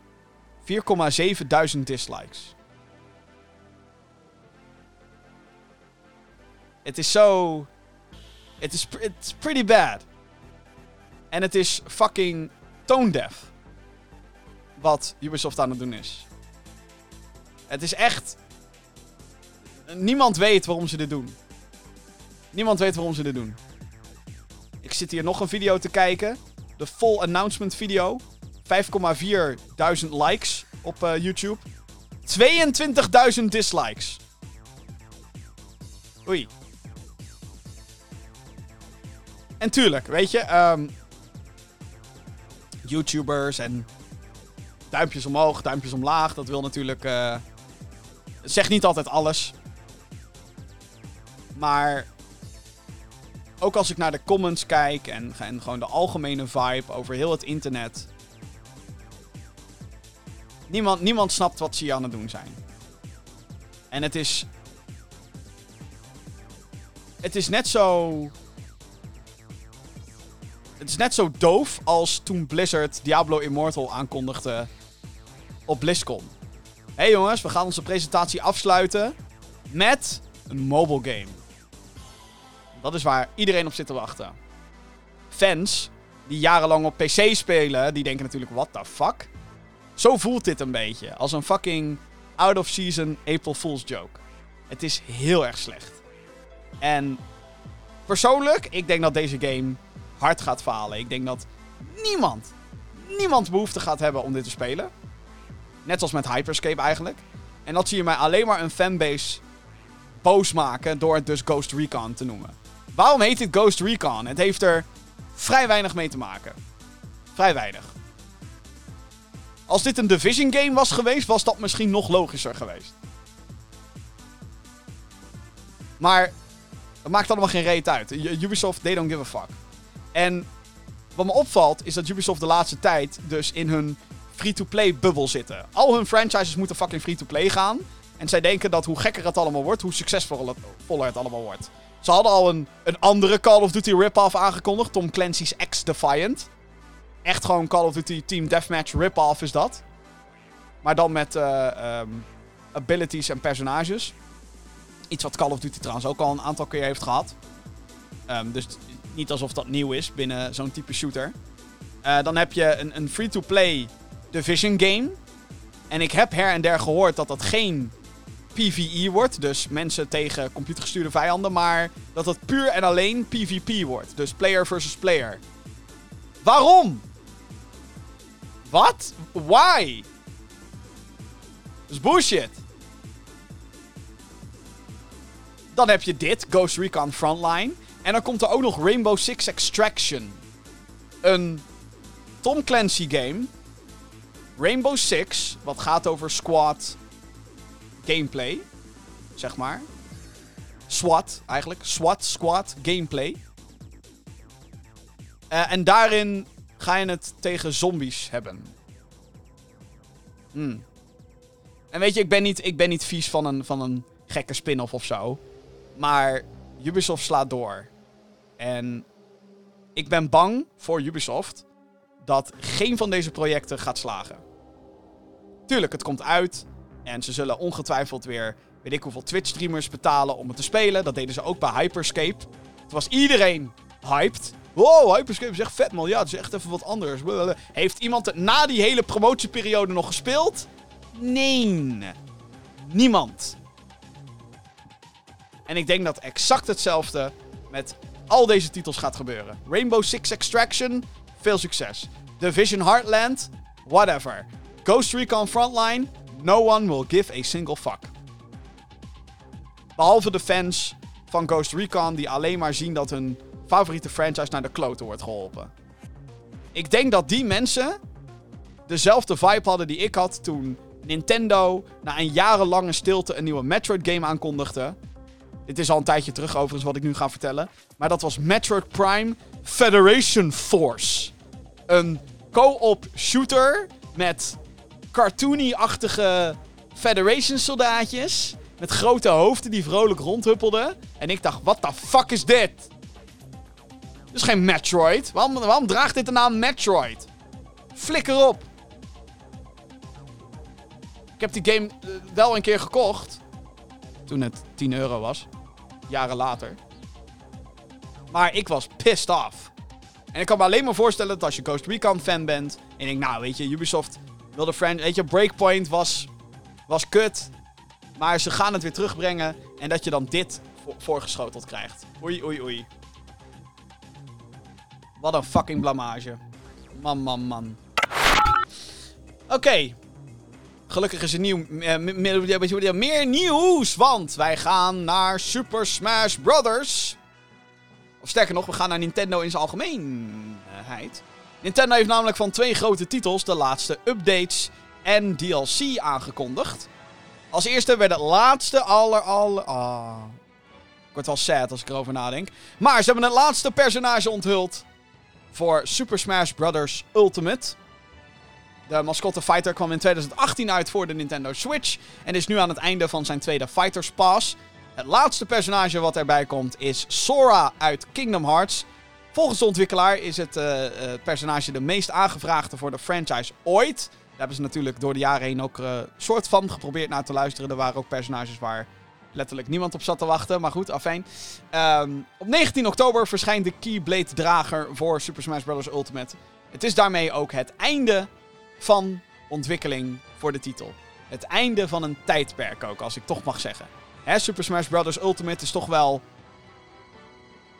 [SPEAKER 2] 4,7 duizend dislikes. Het is zo... Het is it's pretty bad. En het is fucking tone deaf. Wat Ubisoft aan het doen is. Het is echt... Niemand weet waarom ze dit doen. Niemand weet waarom ze dit doen. Ik zit hier nog een video te kijken. De full announcement video. 5,4 likes op eh, YouTube. 22.000 dislikes. Oei. En tuurlijk, weet je, ehm, YouTubers en duimpjes omhoog, duimpjes omlaag, dat wil natuurlijk. eh zegt niet altijd alles. Maar ook als ik naar de comments kijk en, en gewoon de algemene vibe over heel het internet. Niemand, niemand snapt wat ze hier aan het doen zijn. En het is. Het is net zo. Het is net zo doof als toen Blizzard Diablo Immortal aankondigde op BlizzCon. Hé hey jongens, we gaan onze presentatie afsluiten met een mobile game. Dat is waar iedereen op zit te wachten. Fans die jarenlang op PC spelen, die denken natuurlijk, what the fuck? Zo voelt dit een beetje. Als een fucking out-of-season April Fool's joke. Het is heel erg slecht. En persoonlijk, ik denk dat deze game hard gaat falen. Ik denk dat niemand, niemand behoefte gaat hebben om dit te spelen. Net als met Hyperscape eigenlijk. En dat zie je mij alleen maar een fanbase boos maken door het dus Ghost Recon te noemen. Waarom heet dit Ghost Recon? Het heeft er vrij weinig mee te maken. Vrij weinig. Als dit een Division game was geweest, was dat misschien nog logischer geweest. Maar het maakt allemaal geen reet uit. Ubisoft, they don't give a fuck. En wat me opvalt, is dat Ubisoft de laatste tijd dus in hun free-to-play bubbel zitten. Al hun franchises moeten fucking free-to-play gaan. En zij denken dat hoe gekker het allemaal wordt, hoe succesvoller het allemaal wordt. Ze hadden al een, een andere Call of Duty rip-off aangekondigd. Tom Clancy's X-Defiant. Echt gewoon Call of Duty Team Deathmatch rip-off is dat. Maar dan met uh, um, abilities en personages. Iets wat Call of Duty trouwens ook al een aantal keer heeft gehad. Um, dus niet alsof dat nieuw is binnen zo'n type shooter. Uh, dan heb je een, een free-to-play Division game. En ik heb her en der gehoord dat dat geen PvE wordt. Dus mensen tegen computergestuurde vijanden. Maar dat het puur en alleen PvP wordt. Dus player versus player. Waarom? Wat? Why? Dat is bullshit. Dan heb je dit, Ghost Recon Frontline. En dan komt er ook nog Rainbow Six Extraction. Een Tom Clancy game. Rainbow Six, wat gaat over squad gameplay, zeg maar. SWAT, eigenlijk. SWAT, squad, gameplay. Uh, en daarin ga je het tegen zombies hebben. Hmm. En weet je, ik ben niet, ik ben niet vies van een, van een gekke spin-off of zo. Maar Ubisoft slaat door. En ik ben bang voor Ubisoft dat geen van deze projecten gaat slagen. Tuurlijk, het komt uit. En ze zullen ongetwijfeld weer, weet ik hoeveel Twitch-streamers betalen om het te spelen. Dat deden ze ook bij Hyperscape. Toen was iedereen hyped. Wow, Hyperscape is echt vet man. Ja, het is echt even wat anders. Heeft iemand het na die hele promotieperiode nog gespeeld? Nee. Niemand. En ik denk dat exact hetzelfde met al deze titels gaat gebeuren. Rainbow Six Extraction, veel succes. Division Heartland, whatever. Ghost Recon Frontline, no one will give a single fuck. Behalve de fans van Ghost Recon die alleen maar zien dat hun favoriete franchise naar de kloten wordt geholpen. Ik denk dat die mensen dezelfde vibe hadden die ik had toen Nintendo na een jarenlange stilte een nieuwe Metroid game aankondigde. Dit is al een tijdje terug overigens wat ik nu ga vertellen. Maar dat was Metroid Prime Federation Force. Een co-op shooter met cartoony-achtige Federation soldaatjes. Met grote hoofden die vrolijk rondhuppelden. En ik dacht, what the fuck is dit? Dit is geen Metroid. Waarom, waarom draagt dit de naam Metroid? Flikker op. Ik heb die game uh, wel een keer gekocht. Toen het 10 euro was. Jaren later. Maar ik was pissed off. En ik kan me alleen maar voorstellen dat als je Ghost Recon fan bent. En ik nou weet je, Ubisoft wilde friend. Weet je, Breakpoint was, was kut. Maar ze gaan het weer terugbrengen. En dat je dan dit vo voorgeschoteld krijgt. Oei, oei, oei. Wat een fucking blamage. Man, man, man. Oké. Gelukkig is er nieuw, eh, meer nieuws, want wij gaan naar Super Smash Brothers. Of sterker nog, we gaan naar Nintendo in zijn algemeenheid. Nintendo heeft namelijk van twee grote titels de laatste updates en DLC aangekondigd. Als eerste werd het laatste aller, aller... Ah. Ik word wel sad als ik erover nadenk. Maar ze hebben het laatste personage onthuld voor Super Smash Bros. Ultimate. Mascotte Fighter kwam in 2018 uit voor de Nintendo Switch en is nu aan het einde van zijn tweede Fighters Pass. Het laatste personage wat erbij komt is Sora uit Kingdom Hearts. Volgens de ontwikkelaar is het eh, eh, personage de meest aangevraagde voor de franchise ooit. Daar hebben ze natuurlijk door de jaren heen ook eh soort van geprobeerd naar te luisteren. Er waren ook personages waar letterlijk niemand op zat te wachten. Maar goed, afijn. Ehm, op 19 oktober verschijnt de Keyblade Drager voor Super Smash Bros. Ultimate. Het is daarmee ook het einde van ontwikkeling voor de titel. Het einde van een tijdperk ook, als ik toch mag zeggen. Hè, Super Smash Bros. Ultimate is toch wel...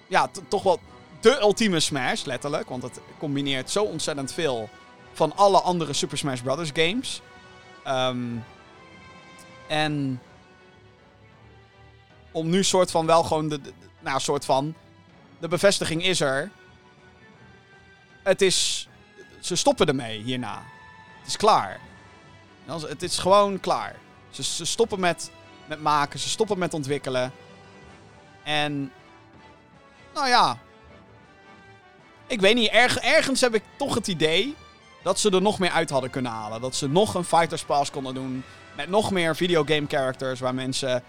[SPEAKER 2] Ja, toch wel de ultieme Smash, letterlijk. Want het combineert zo ontzettend veel van alle andere Super Smash Bros. games. Ehm, en om nu soort van wel gewoon de, de- nou soort van de bevestiging is er. Het is ze stoppen ermee hierna. Het is klaar. Het is gewoon klaar. Ze, stoppen met, met maken, ze stoppen met ontwikkelen. En nou ja, ik weet niet, erg, ergens heb ik toch het idee dat ze er nog meer uit hadden kunnen halen. Dat ze nog een Fighters Pass konden doen met nog meer videogame characters waar mensen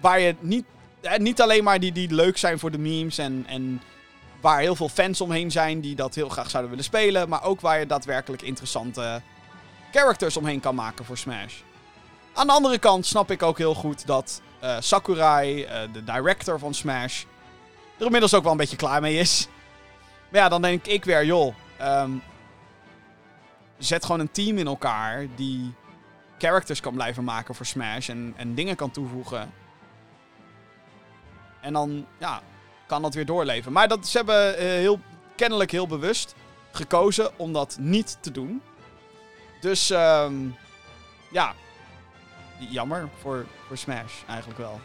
[SPEAKER 2] waar je niet, niet alleen maar die, die leuk zijn voor de memes en, en waar heel veel fans omheen zijn die dat heel graag zouden willen spelen, maar ook waar je daadwerkelijk interessante characters omheen kan maken voor Smash. Aan de andere kant snap ik ook heel goed dat eh, Sakurai, eh, de director van Smash, er inmiddels ook wel een beetje klaar mee is. Maar ja, dan denk ik weer, joh, ehm, zet gewoon een team in elkaar die characters kan blijven maken voor Smash en, en dingen kan toevoegen. En dan, ja, kan dat weer doorleven. Maar dat, ze hebben eh, heel, kennelijk heel bewust gekozen om dat niet te doen. Dus, ehm, ja, jammer voor, voor Smash eigenlijk wel.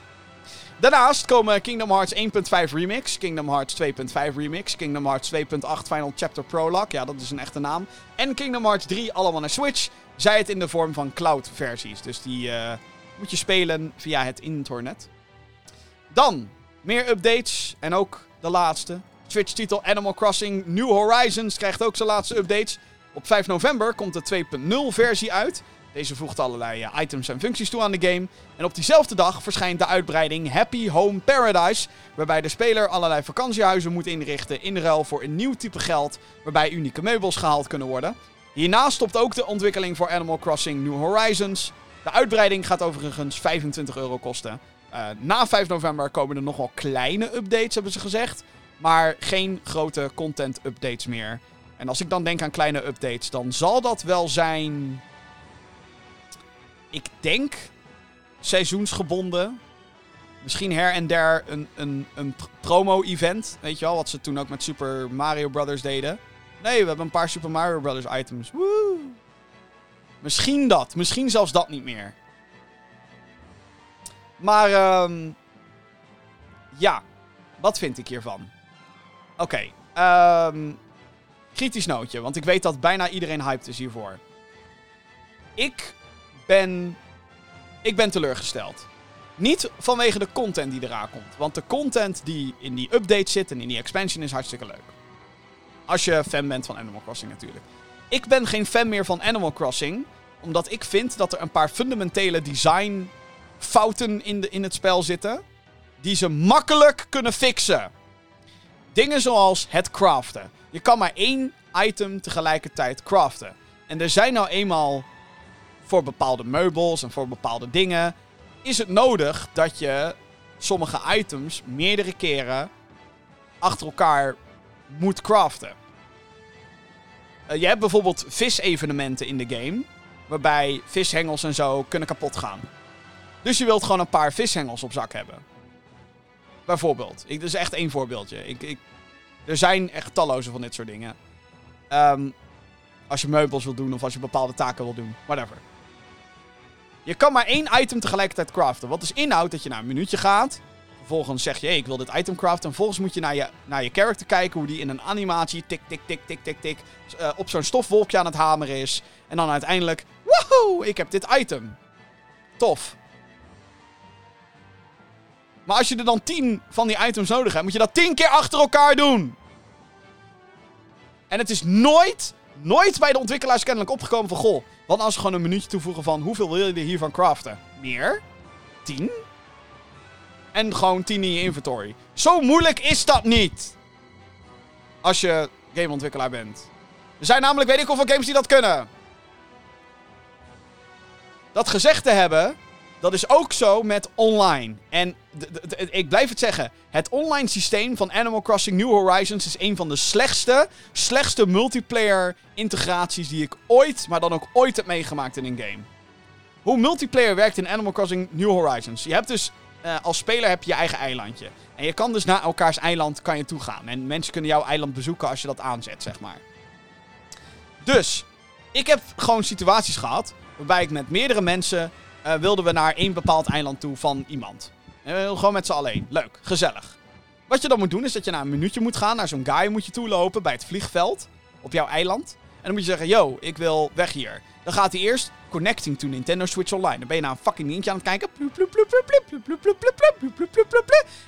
[SPEAKER 2] Daarnaast komen Kingdom Hearts 1.5 Remix, Kingdom Hearts 2.5 Remix, Kingdom Hearts 2.8 Final Chapter Prologue, ja dat is een echte naam, en Kingdom Hearts 3 allemaal naar Switch, zij het in de vorm van cloud versies. Dus die eh, moet je spelen via het internet. Dan meer updates en ook de laatste. Switch-titel Animal Crossing New Horizons krijgt ook zijn laatste updates. Op 5 november komt de 2.0 versie uit. Deze voegt allerlei eh, items en functies toe aan de game. En op diezelfde dag verschijnt de uitbreiding Happy Home Paradise. Waarbij de speler allerlei vakantiehuizen moet inrichten in ruil voor een nieuw type geld. Waarbij unieke meubels gehaald kunnen worden. Hierna stopt ook de ontwikkeling voor Animal Crossing New Horizons. De uitbreiding gaat overigens 25 euro kosten. Eh, na 5 november komen er nog wel kleine updates, hebben ze gezegd. Maar geen grote content updates meer. En als ik dan denk aan kleine updates, dan zal dat wel zijn. Ik denk seizoensgebonden. Misschien her en der een, een, een pr- promo-event. Weet je wel, wat ze toen ook met Super Mario Brothers deden. Nee, we hebben een paar Super Mario Brothers items. Woe! Misschien dat. Misschien zelfs dat niet meer. Maar, ehm ja. Wat vind ik hiervan? Oké. ehm kritisch nootje, want ik weet dat bijna iedereen hyped is hiervoor. Ik ben. Ik ben teleurgesteld. Niet vanwege de content die eraan komt. Want de content die in die update zit en in die expansion is hartstikke leuk. Als je fan bent van Animal Crossing natuurlijk. Ik ben geen fan meer van Animal Crossing. Omdat ik vind dat er een paar fundamentele design fouten in, de, in het spel zitten. Die ze makkelijk kunnen fixen. Dingen zoals het craften. Je kan maar één item tegelijkertijd craften. En er zijn nou eenmaal voor bepaalde meubels en voor bepaalde dingen. Is het nodig dat je sommige items meerdere keren achter elkaar moet craften. Eh, je hebt bijvoorbeeld visevenementen in de game. Waarbij vishengels en zo kunnen kapot gaan. Dus je wilt gewoon een paar vishengels op zak hebben. Bijvoorbeeld. Ik, dat is echt één voorbeeldje. Ik, ik Er zijn echt talloze van dit soort dingen. Ehm, als je meubels wil doen of als je bepaalde taken wil doen. Whatever. Je kan maar één item tegelijkertijd craften. Wat dus inhoudt dat je naar een minuutje gaat. Vervolgens zeg je, ik wil dit item craften. En vervolgens moet je naar je, naar je character kijken. Hoe die in een animatie tik, tik, tik, tik, tik, tik. eh, op zo'n stofwolkje aan het hameren is. En dan uiteindelijk, woehoe, ik heb dit item. Tof. Maar als je er dan 10 van die items nodig hebt, moet je dat 10 keer achter elkaar doen. En het is nooit, nooit bij de ontwikkelaars kennelijk opgekomen van... Goh, wat als we gewoon een minuutje toevoegen van... Hoeveel wil je er hiervan craften? Meer? 10? En gewoon 10 in je inventory. Zo moeilijk is dat niet. Als je gameontwikkelaar bent. Er zijn namelijk weet ik hoeveel games die dat kunnen. Dat gezegd te hebben, dat is ook zo met online. En ik blijf het zeggen. Het online systeem van Animal Crossing New Horizons is een van de slechtste, slechtste multiplayer integraties die ik ooit, maar dan ook ooit heb meegemaakt in een game. Hoe multiplayer werkt in Animal Crossing New Horizons. Je hebt dus, eh, als speler heb je je eigen eilandje. En je kan dus naar elkaars eiland kan je toe gaan. En mensen kunnen jouw eiland bezoeken als je dat aanzet, zeg maar. Dus, ik heb gewoon situaties gehad waarbij ik met meerdere mensen eh, wilden we naar één bepaald eiland toe van iemand. Gewoon met z'n allen. Leuk, gezellig. Wat je dan moet doen is dat je naar een minuutje moet gaan. Naar zo'n guy moet je toelopen bij het vliegveld op jouw eiland. En dan moet je zeggen, yo, ik wil weg hier. Dan gaat hij eerst connecting to Nintendo Switch Online. Dan ben je naar een fucking linkje aan het kijken.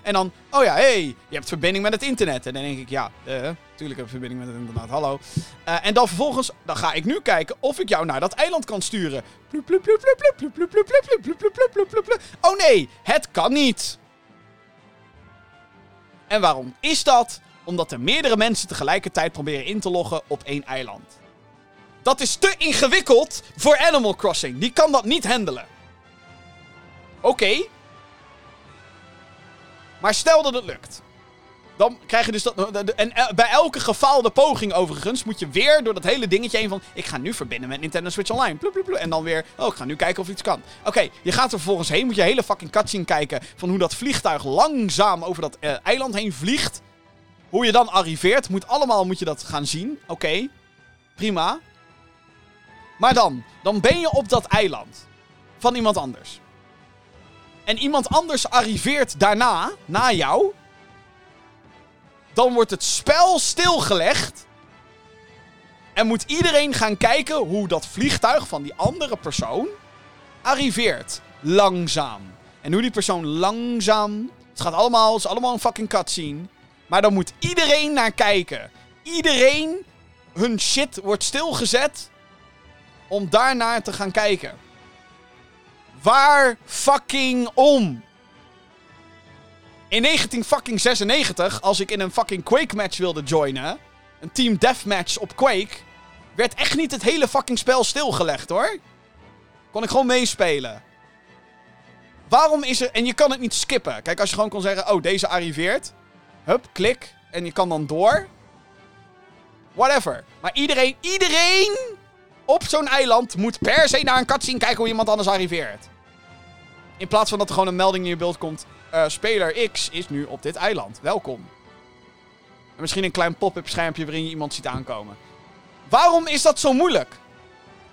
[SPEAKER 2] En dan, oh ja, hey, je hebt verbinding met het internet. En dan denk ik, ja, uh, tuurlijk heb ik verbinding met het internet, hallo. En dan vervolgens, dan ga ik nu kijken of ik jou naar dat eiland kan sturen. Oh nee, het kan niet. En waarom is dat? Omdat er meerdere mensen tegelijkertijd proberen in te loggen op één eiland. Dat is te ingewikkeld voor Animal Crossing. Die kan dat niet handelen. Oké. Maar stel dat het lukt. Dan krijg je dus dat. En eh, bij elke gefaalde poging, overigens, moet je weer door dat hele dingetje heen van. Ik ga nu verbinden met Nintendo Switch Online. En dan weer. Oh, ik ga nu kijken of iets kan. Oké, je gaat er vervolgens heen. Moet je hele fucking cutscene kijken. Van hoe dat vliegtuig langzaam over dat eh, eiland heen vliegt. Hoe je dan arriveert. Moet allemaal moet je dat gaan zien. Oké. Prima. Maar dan. Dan ben je op dat eiland. Van iemand anders. En iemand anders arriveert daarna. Na jou. Dan wordt het spel stilgelegd. En moet iedereen gaan kijken hoe dat vliegtuig van die andere persoon arriveert. Langzaam. En hoe die persoon langzaam. Het gaat allemaal, het is allemaal een fucking cutscene. Maar dan moet iedereen naar kijken. Iedereen, hun shit wordt stilgezet. Om daarnaar te gaan kijken. Waar fucking om? In 1996, als ik in een fucking Quake match wilde joinen, een team deathmatch op Quake, werd echt niet het hele fucking spel stilgelegd hoor. Kon ik gewoon meespelen. Waarom is er. En je kan het niet skippen. Kijk, als je gewoon kon zeggen: Oh, deze arriveert. Hup, klik. En je kan dan door. Whatever. Maar iedereen, iedereen op zo'n eiland moet per se naar een cutscene kijken hoe iemand anders arriveert. In plaats van dat er gewoon een melding in je beeld komt. eh, speler X is nu op dit eiland. Welkom. En misschien een klein pop-up schermpje waarin je iemand ziet aankomen. Waarom is dat zo moeilijk?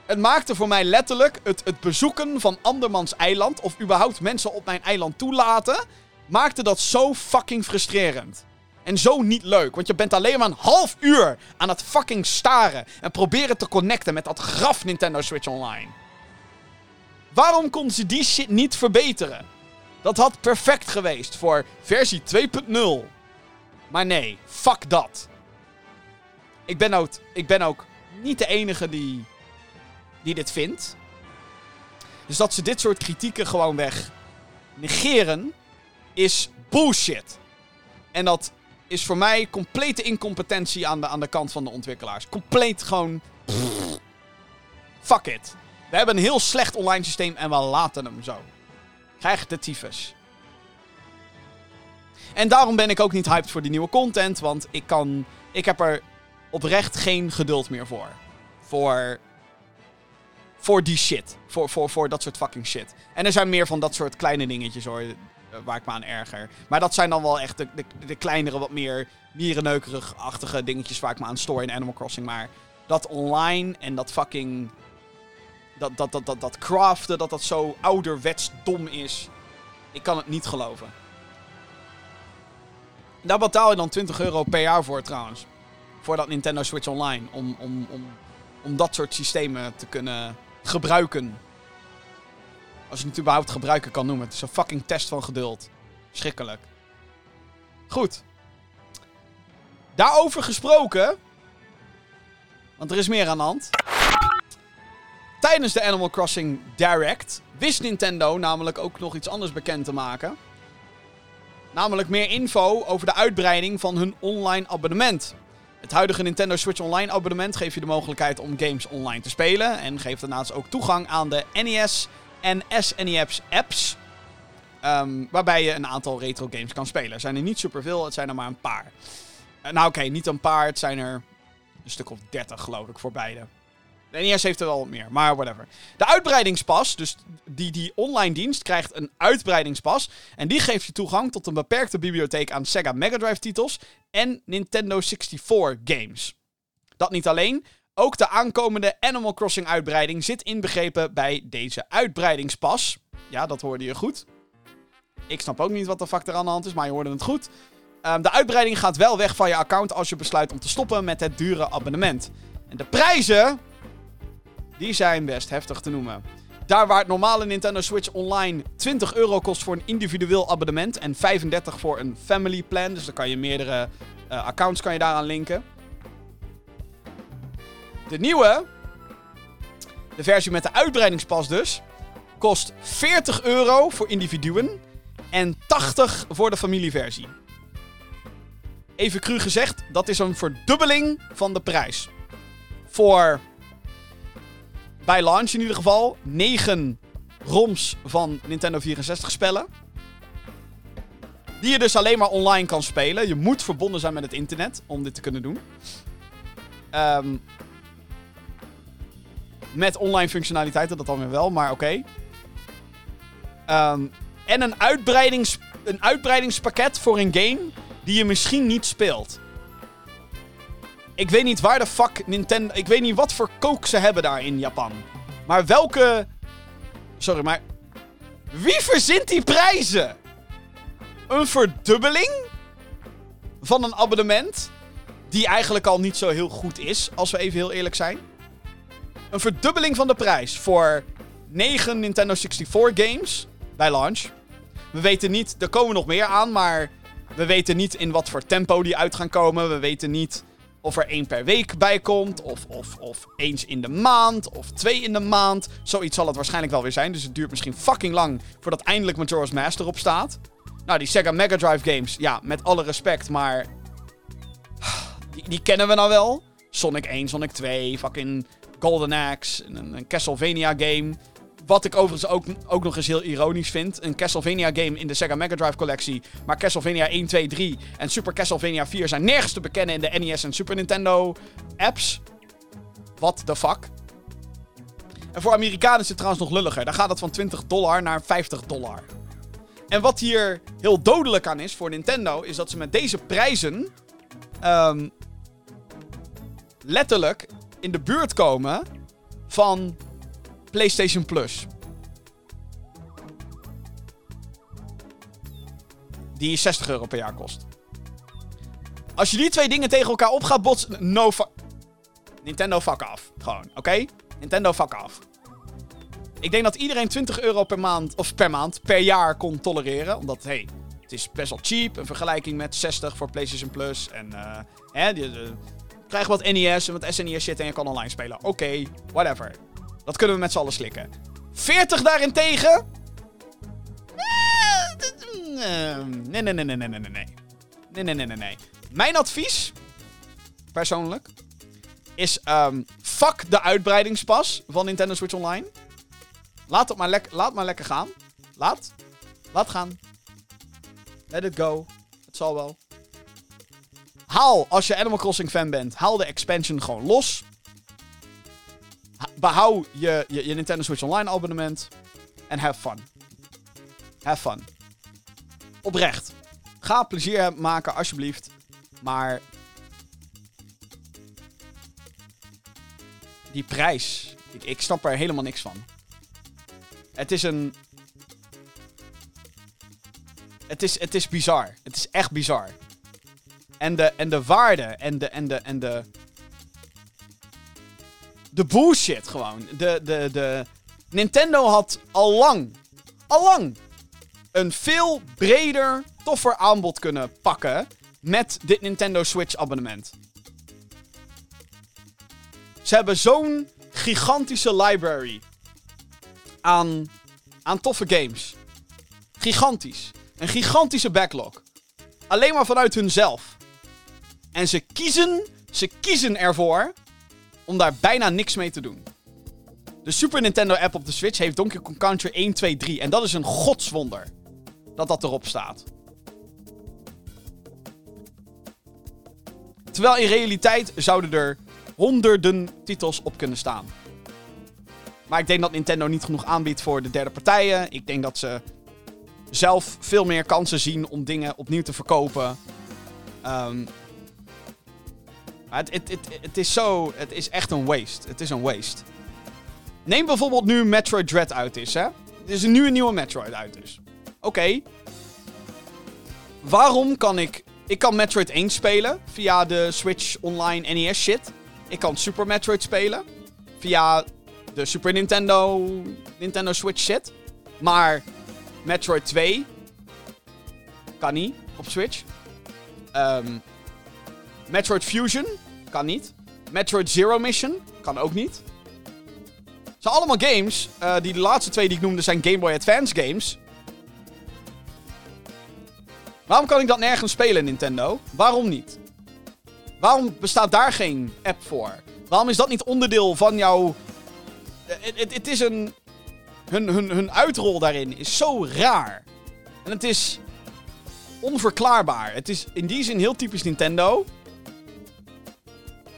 [SPEAKER 2] Het maakte voor mij letterlijk het, het bezoeken van andermans eiland. Of überhaupt mensen op mijn eiland toelaten. Maakte dat zo fucking frustrerend. En zo niet leuk. Want je bent alleen maar een half uur aan het fucking staren. En proberen te connecten met dat graf Nintendo Switch Online. Waarom kon ze die shit niet verbeteren? Dat had perfect geweest voor versie 2.0. Maar nee, fuck dat. Ik ben ook, ik ben ook niet de enige die, die dit vindt. Dus dat ze dit soort kritieken gewoon weg negeren, is bullshit. En dat is voor mij complete incompetentie aan de, aan de kant van de ontwikkelaars. Compleet gewoon. Fuck it. We hebben een heel slecht online systeem en we laten hem zo. Krijg de tyfus. En daarom ben ik ook niet hyped voor die nieuwe content. Want ik kan. Ik heb er oprecht geen geduld meer voor. Voor. Voor die shit. Voor, voor, voor dat soort fucking shit. En er zijn meer van dat soort kleine dingetjes hoor. Eh, waar ik me aan erger. Maar dat zijn dan wel echt de, de, de kleinere, wat meer mierenneukerig-achtige dingetjes waar ik me aan stoor in Animal Crossing. Maar dat online en dat fucking... Dat, dat, dat, dat, dat craften, dat dat zo ouderwets dom is. Ik kan het niet geloven. Daar betaal je dan 20 euro per jaar voor trouwens. Voor dat Nintendo Switch Online. Om, om, om, om dat soort systemen te kunnen gebruiken. Als je het überhaupt gebruiken kan noemen. Het is een fucking test van geduld. Schrikkelijk. Goed. Daarover gesproken. Want er is meer aan de hand. Tijdens de Animal Crossing Direct wist Nintendo namelijk ook nog iets anders bekend te maken. Namelijk meer info over de uitbreiding van hun online abonnement. Het huidige Nintendo Switch Online abonnement geeft je de mogelijkheid om games online te spelen. En geeft daarnaast ook toegang aan de NES en SNES apps. Ehm, waarbij je een aantal retro games kan spelen. Er zijn er niet superveel, het zijn er maar een paar. Uh, nou oké, niet een paar, het zijn er een stuk of 30 geloof ik voor beide. De NES heeft er wel wat meer, maar whatever. De uitbreidingspas, dus die, die online dienst, krijgt een uitbreidingspas. En die geeft je toegang tot een beperkte bibliotheek aan Sega Mega Drive titels en Nintendo 64 games. Dat niet alleen, ook de aankomende Animal Crossing uitbreiding zit inbegrepen bij deze uitbreidingspas. Ja, dat hoorde je goed. Ik snap ook niet wat de fuck er aan de hand is, maar je hoorde het goed. Um, de uitbreiding gaat wel weg van je account als je besluit om te stoppen met het dure abonnement. En de prijzen, die zijn best heftig te noemen. Daar waar het normale Nintendo Switch Online 20 euro kost voor een individueel abonnement en 35 voor een family plan, dus dan kan je meerdere uh, accounts kan je daaraan linken. De nieuwe, de versie met de uitbreidingspas dus, kost 40 euro voor individuen en 80 voor de familieversie. Even cru gezegd, dat is een verdubbeling van de prijs. Voor, bij launch in ieder geval, 9 ROMs van Nintendo 64 spellen. Die je dus alleen maar online kan spelen. Je moet verbonden zijn met het internet om dit te kunnen doen. Um, met online functionaliteiten, dat dan weer wel, maar oké. Um, en een, uitbreidings, een uitbreidingspakket voor een game die je misschien niet speelt. Ik weet niet waar de fuck Nintendo... Ik weet niet wat voor kook ze hebben daar in Japan. Maar welke... Sorry, maar... Wie verzint die prijzen? Een verdubbeling? Van een abonnement? Die eigenlijk al niet zo heel goed is, als we even heel eerlijk zijn. Een verdubbeling van de prijs voor 9 Nintendo 64 games bij launch. We weten niet, er komen nog meer aan, maar we weten niet in wat voor tempo die uit gaan komen. We weten niet of er één per week bij komt, of, of, of eens in de maand, of twee in de maand. Zoiets zal het waarschijnlijk wel weer zijn, dus het duurt misschien fucking lang voordat eindelijk Majora's Mask erop staat. Nou, die Sega Mega Drive games, ja, met alle respect, maar... Die, die kennen we nou wel. Sonic 1, Sonic 2, fucking Golden Axe, een, een Castlevania game. Wat ik overigens ook, ook nog eens heel ironisch vind. Een Castlevania game in de Sega Mega Drive collectie. Maar Castlevania 1, 2, 3 en Super Castlevania 4 zijn nergens te bekennen in de NES en Super Nintendo apps. What the fuck? En voor Amerikanen is het trouwens nog lulliger. Dan gaat het van 20 dollar naar 50 dollar. En wat hier heel dodelijk aan is voor Nintendo, is dat ze met deze prijzen um, letterlijk in de buurt komen van PlayStation Plus. Die 60 euro per jaar kost. Als je die twee dingen tegen elkaar op gaat botsen. No. Nintendo fuck af. Gewoon, oké? Nintendo fuck af. Ik denk dat iedereen 20 euro per maand. Of per maand. Per jaar kon tolereren. Omdat, hey, het is best wel cheap. Een vergelijking met 60 voor PlayStation Plus. En, uh, hè, krijg wat NES en wat SNES shit en je kan online spelen. Oké, whatever. Dat kunnen we met z'n allen slikken. 40 daarentegen? Nee, nee, nee, nee, nee, nee, nee, nee. Nee, nee, nee, nee. Mijn advies, persoonlijk, is um, fuck de uitbreidingspas van Nintendo Switch Online. Laat het maar, lek laat maar lekker gaan. Laat. Laat gaan. Let it go. Het zal wel. Haal, als je Animal Crossing fan bent, haal de expansion gewoon los. Behoud je, je, je Nintendo Switch Online abonnement. En have fun. Have fun. Oprecht. Ga plezier maken, alsjeblieft. Maar. Die prijs. Ik, ik snap er helemaal niks van. Het is een. Het is, het is bizar. Het is echt bizar. En de, en de waarde en de, en de, en de. De bullshit gewoon. De, de, de. Nintendo had al lang. Al lang. Een veel breder, toffer aanbod kunnen pakken. Met dit Nintendo Switch abonnement. Ze hebben zo'n gigantische library. Aan, aan toffe games. Gigantisch. Een gigantische backlog. Alleen maar vanuit hunzelf. En ze kiezen, ze kiezen ervoor om daar bijna niks mee te doen. De Super Nintendo app op de Switch heeft Donkey Kong Country 1, 2, 3. En dat is een godswonder. Dat dat erop staat. Terwijl in realiteit zouden er honderden titels op kunnen staan. Maar ik denk dat Nintendo niet genoeg aanbiedt voor de derde partijen. Ik denk dat ze zelf veel meer kansen zien om dingen opnieuw te verkopen. Um, het, het, het, is zo. Het is echt een waste. Het is een waste. Neem bijvoorbeeld nu Metroid Dread uit is, hè? Er is nu een nieuwe Metroid uit is. Oké. Waarom kan ik... Ik kan Metroid 1 spelen via de Switch Online NES shit. Ik kan Super Metroid spelen via de Super Nintendo, Nintendo Switch shit. Maar Metroid 2 kan niet op Switch. Um, Metroid Fusion kan niet. Metroid Zero Mission kan ook niet. Het zijn allemaal games. Uh, die de laatste twee die ik noemde zijn Game Boy Advance games. Waarom kan ik dat nergens spelen, Nintendo? Waarom niet? Waarom bestaat daar geen app voor? Waarom is dat niet onderdeel van jouw. Het is een. Hun, hun, hun uitrol daarin is zo raar. En het is onverklaarbaar. Het is in die zin heel typisch Nintendo.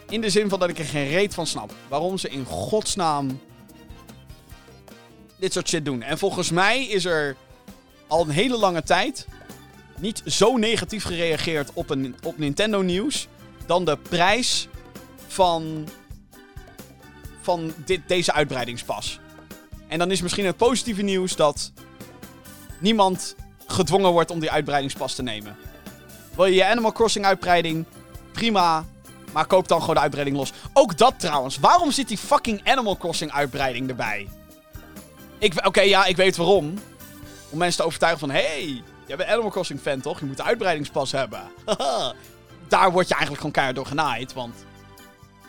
[SPEAKER 2] In de zin van dat ik er geen reet van snap. Waarom ze in godsnaam dit soort shit doen. En volgens mij is er al een hele lange tijd niet zo negatief gereageerd op, een, op Nintendo nieuws dan de prijs van, van dit, deze uitbreidingspas. En dan is misschien het positieve nieuws dat niemand gedwongen wordt om die uitbreidingspas te nemen. Wil je je Animal Crossing uitbreiding? Prima. Maar koop dan gewoon de uitbreiding los. Ook dat trouwens. Waarom zit die fucking Animal Crossing uitbreiding erbij? Oké, ja, ik weet waarom. Om mensen te overtuigen van... Hey, jij bent Animal Crossing fan toch? Je moet de uitbreidingspas hebben. Daar word je eigenlijk gewoon keihard door genaaid. Want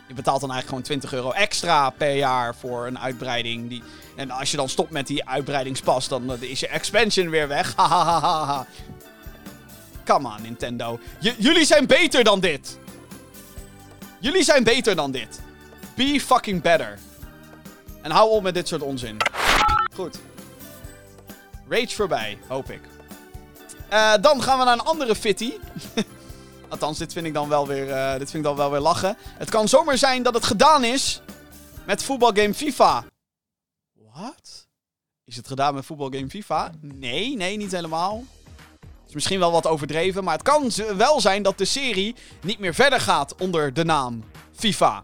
[SPEAKER 2] je betaalt dan eigenlijk gewoon 20 euro extra per jaar voor een uitbreiding. Die... En als je dan stopt met die uitbreidingspas, dan is je expansion weer weg. Come on, Nintendo. jullie zijn beter dan dit. Jullie zijn beter dan dit. Be fucking better. En hou op met dit soort onzin. Goed. Rage voorbij, hoop ik. Uh, dan gaan we naar een andere fitty. Althans, dit vind ik dan wel weer, uh, dit vind ik dan wel weer lachen. Het kan zomaar zijn dat het gedaan is met voetbalgame FIFA. Wat? Is het gedaan met voetbalgame FIFA? Nee, nee, niet helemaal is misschien wel wat overdreven, maar het kan wel zijn dat de serie niet meer verder gaat onder de naam FIFA.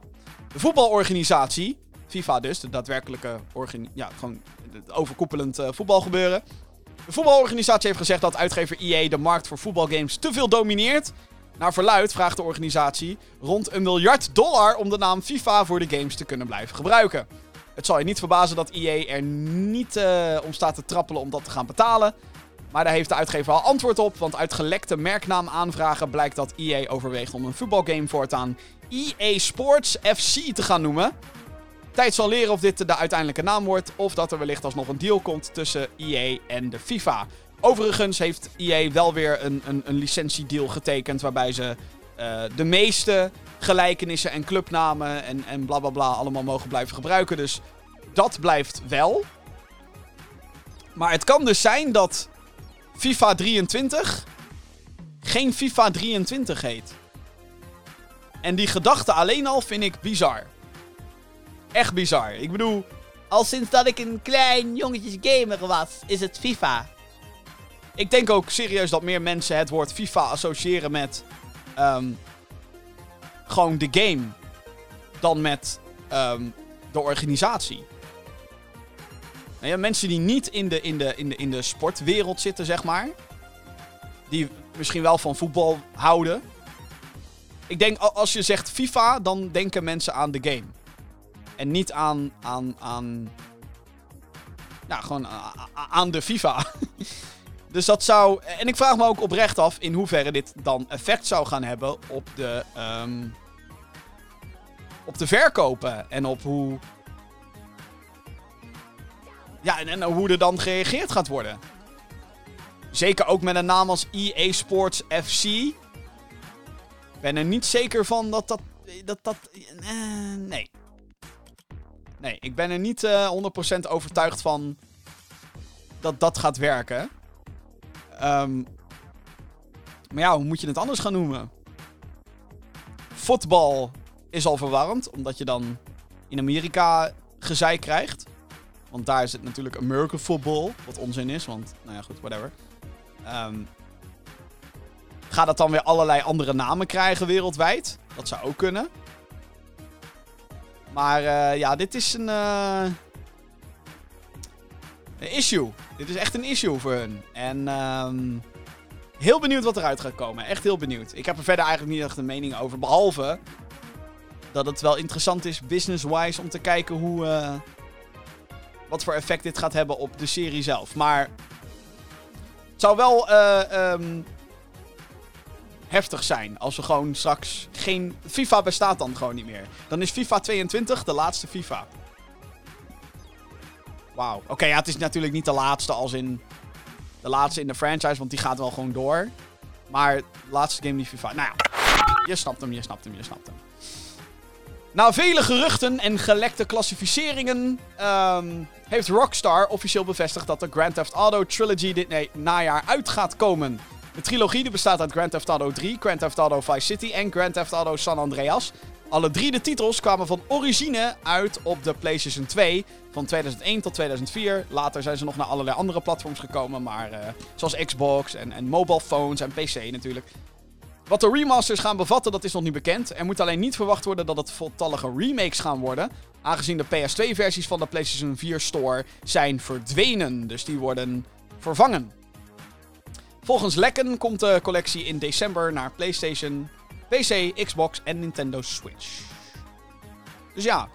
[SPEAKER 2] De voetbalorganisatie, FIFA dus, de daadwerkelijke ja, gewoon overkoepelend uh, voetbalgebeuren. De voetbalorganisatie heeft gezegd dat uitgever EA de markt voor voetbalgames te veel domineert. Naar verluid vraagt de organisatie rond een miljard dollar om de naam FIFA voor de games te kunnen blijven gebruiken. Het zal je niet verbazen dat EA er niet uh, om staat te trappelen om dat te gaan betalen. Maar daar heeft de uitgever al antwoord op, want uit gelekte merknaamaanvragen blijkt dat EA overweegt om een voetbalgame voortaan EA Sports FC te gaan noemen. Tijd zal leren of dit de uiteindelijke naam wordt, of dat er wellicht alsnog een deal komt tussen EA en de FIFA. Overigens heeft EA wel weer een, een, een licentiedeal getekend waarbij ze uh, de meeste gelijkenissen en clubnamen en, en bla bla bla allemaal mogen blijven gebruiken. Dus dat blijft wel. Maar het kan dus zijn dat FIFA 23 geen FIFA 23 heet. En die gedachte alleen al vind ik bizar. Echt bizar. Ik bedoel, al sinds dat ik een klein jongetjes gamer was, is het FIFA. ik denk ook serieus dat meer mensen het woord FIFA associëren met ehm, gewoon de game dan met ehm, de organisatie. Ja, mensen die niet in de, in, de, in, de, in de sportwereld zitten, zeg maar. Die misschien wel van voetbal houden. Ik denk, als je zegt FIFA, dan denken mensen aan de game. En niet aan, aan, aan nou, gewoon aan de FIFA. dus dat zou. En ik vraag me ook oprecht af in hoeverre dit dan effect zou gaan hebben op de. Um, op de verkopen. En op hoe. Ja, en, hoe er dan gereageerd gaat worden. Zeker ook met een naam als EA Sports FC. Ik ben er niet zeker van dat dat. dat, dat uh, nee. Nee, ik ben er niet uh, eh, 100% overtuigd van dat dat gaat werken. Um, maar ja, hoe moet je het anders gaan noemen? Voetbal is al verwarrend, omdat je dan in Amerika gezeik krijgt. Want daar is het natuurlijk American football, wat onzin is, want nou ja, goed, whatever. Um, gaat het dan weer allerlei andere namen krijgen wereldwijd? Dat zou ook kunnen. Maar uh, ja, dit is een, uh, een issue. Dit is echt een issue voor hun. En um, heel benieuwd wat eruit gaat komen. Echt heel benieuwd. Ik heb er verder eigenlijk niet echt een mening over. Behalve dat het wel interessant is, business-wise, om te kijken hoe. Uh, wat voor effect dit gaat hebben op de serie zelf. Maar. Het zou wel. Uh, um, heftig zijn. Als we gewoon straks geen. FIFA bestaat dan gewoon niet meer. Dan is FIFA 22 de laatste FIFA. Wauw. Oké, ja, het is natuurlijk niet de laatste als in. De laatste in de franchise, want die gaat wel gewoon door. Maar de laatste game die FIFA. Nou ja, je snapt hem, je snapt hem, je snapt hem. Na vele geruchten en gelekte klassificeringen um, heeft Rockstar officieel bevestigd dat de Grand Theft Auto Trilogy dit najaar uit gaat komen. De trilogie bestaat uit Grand Theft Auto 3, Grand Theft Auto Vice City en Grand Theft Auto San Andreas. Alle drie de titels kwamen van origine uit op de PlayStation 2 van 2001 tot 2004. Later zijn ze nog naar allerlei andere platforms gekomen, maar uh, zoals Xbox en, en mobile phones en PC natuurlijk. Wat de remasters gaan bevatten, dat is nog niet bekend. Er moet alleen niet verwacht worden dat het voltallige remakes gaan worden. Aangezien de PS2-versies van de PlayStation 4 Store zijn verdwenen. Dus die worden vervangen. Volgens lekken komt de collectie in december naar PlayStation, PC, Xbox en Nintendo Switch. Dus ja,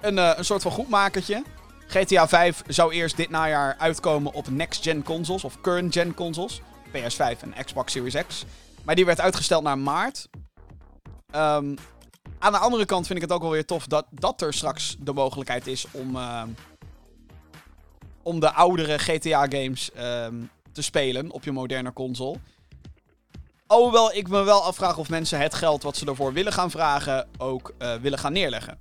[SPEAKER 2] een, uh, een soort van goedmakertje. GTA 5 zou eerst dit najaar uitkomen op next-gen consoles of current-gen consoles. PS5 en Xbox Series X. Maar die werd uitgesteld naar maart. Um, aan de andere kant vind ik het ook wel weer tof dat, dat er straks de mogelijkheid is om, uh, om de oudere GTA-games um, te spelen op je moderne console. Alhoewel ik me wel afvraag of mensen het geld wat ze ervoor willen gaan vragen ook uh, willen gaan neerleggen.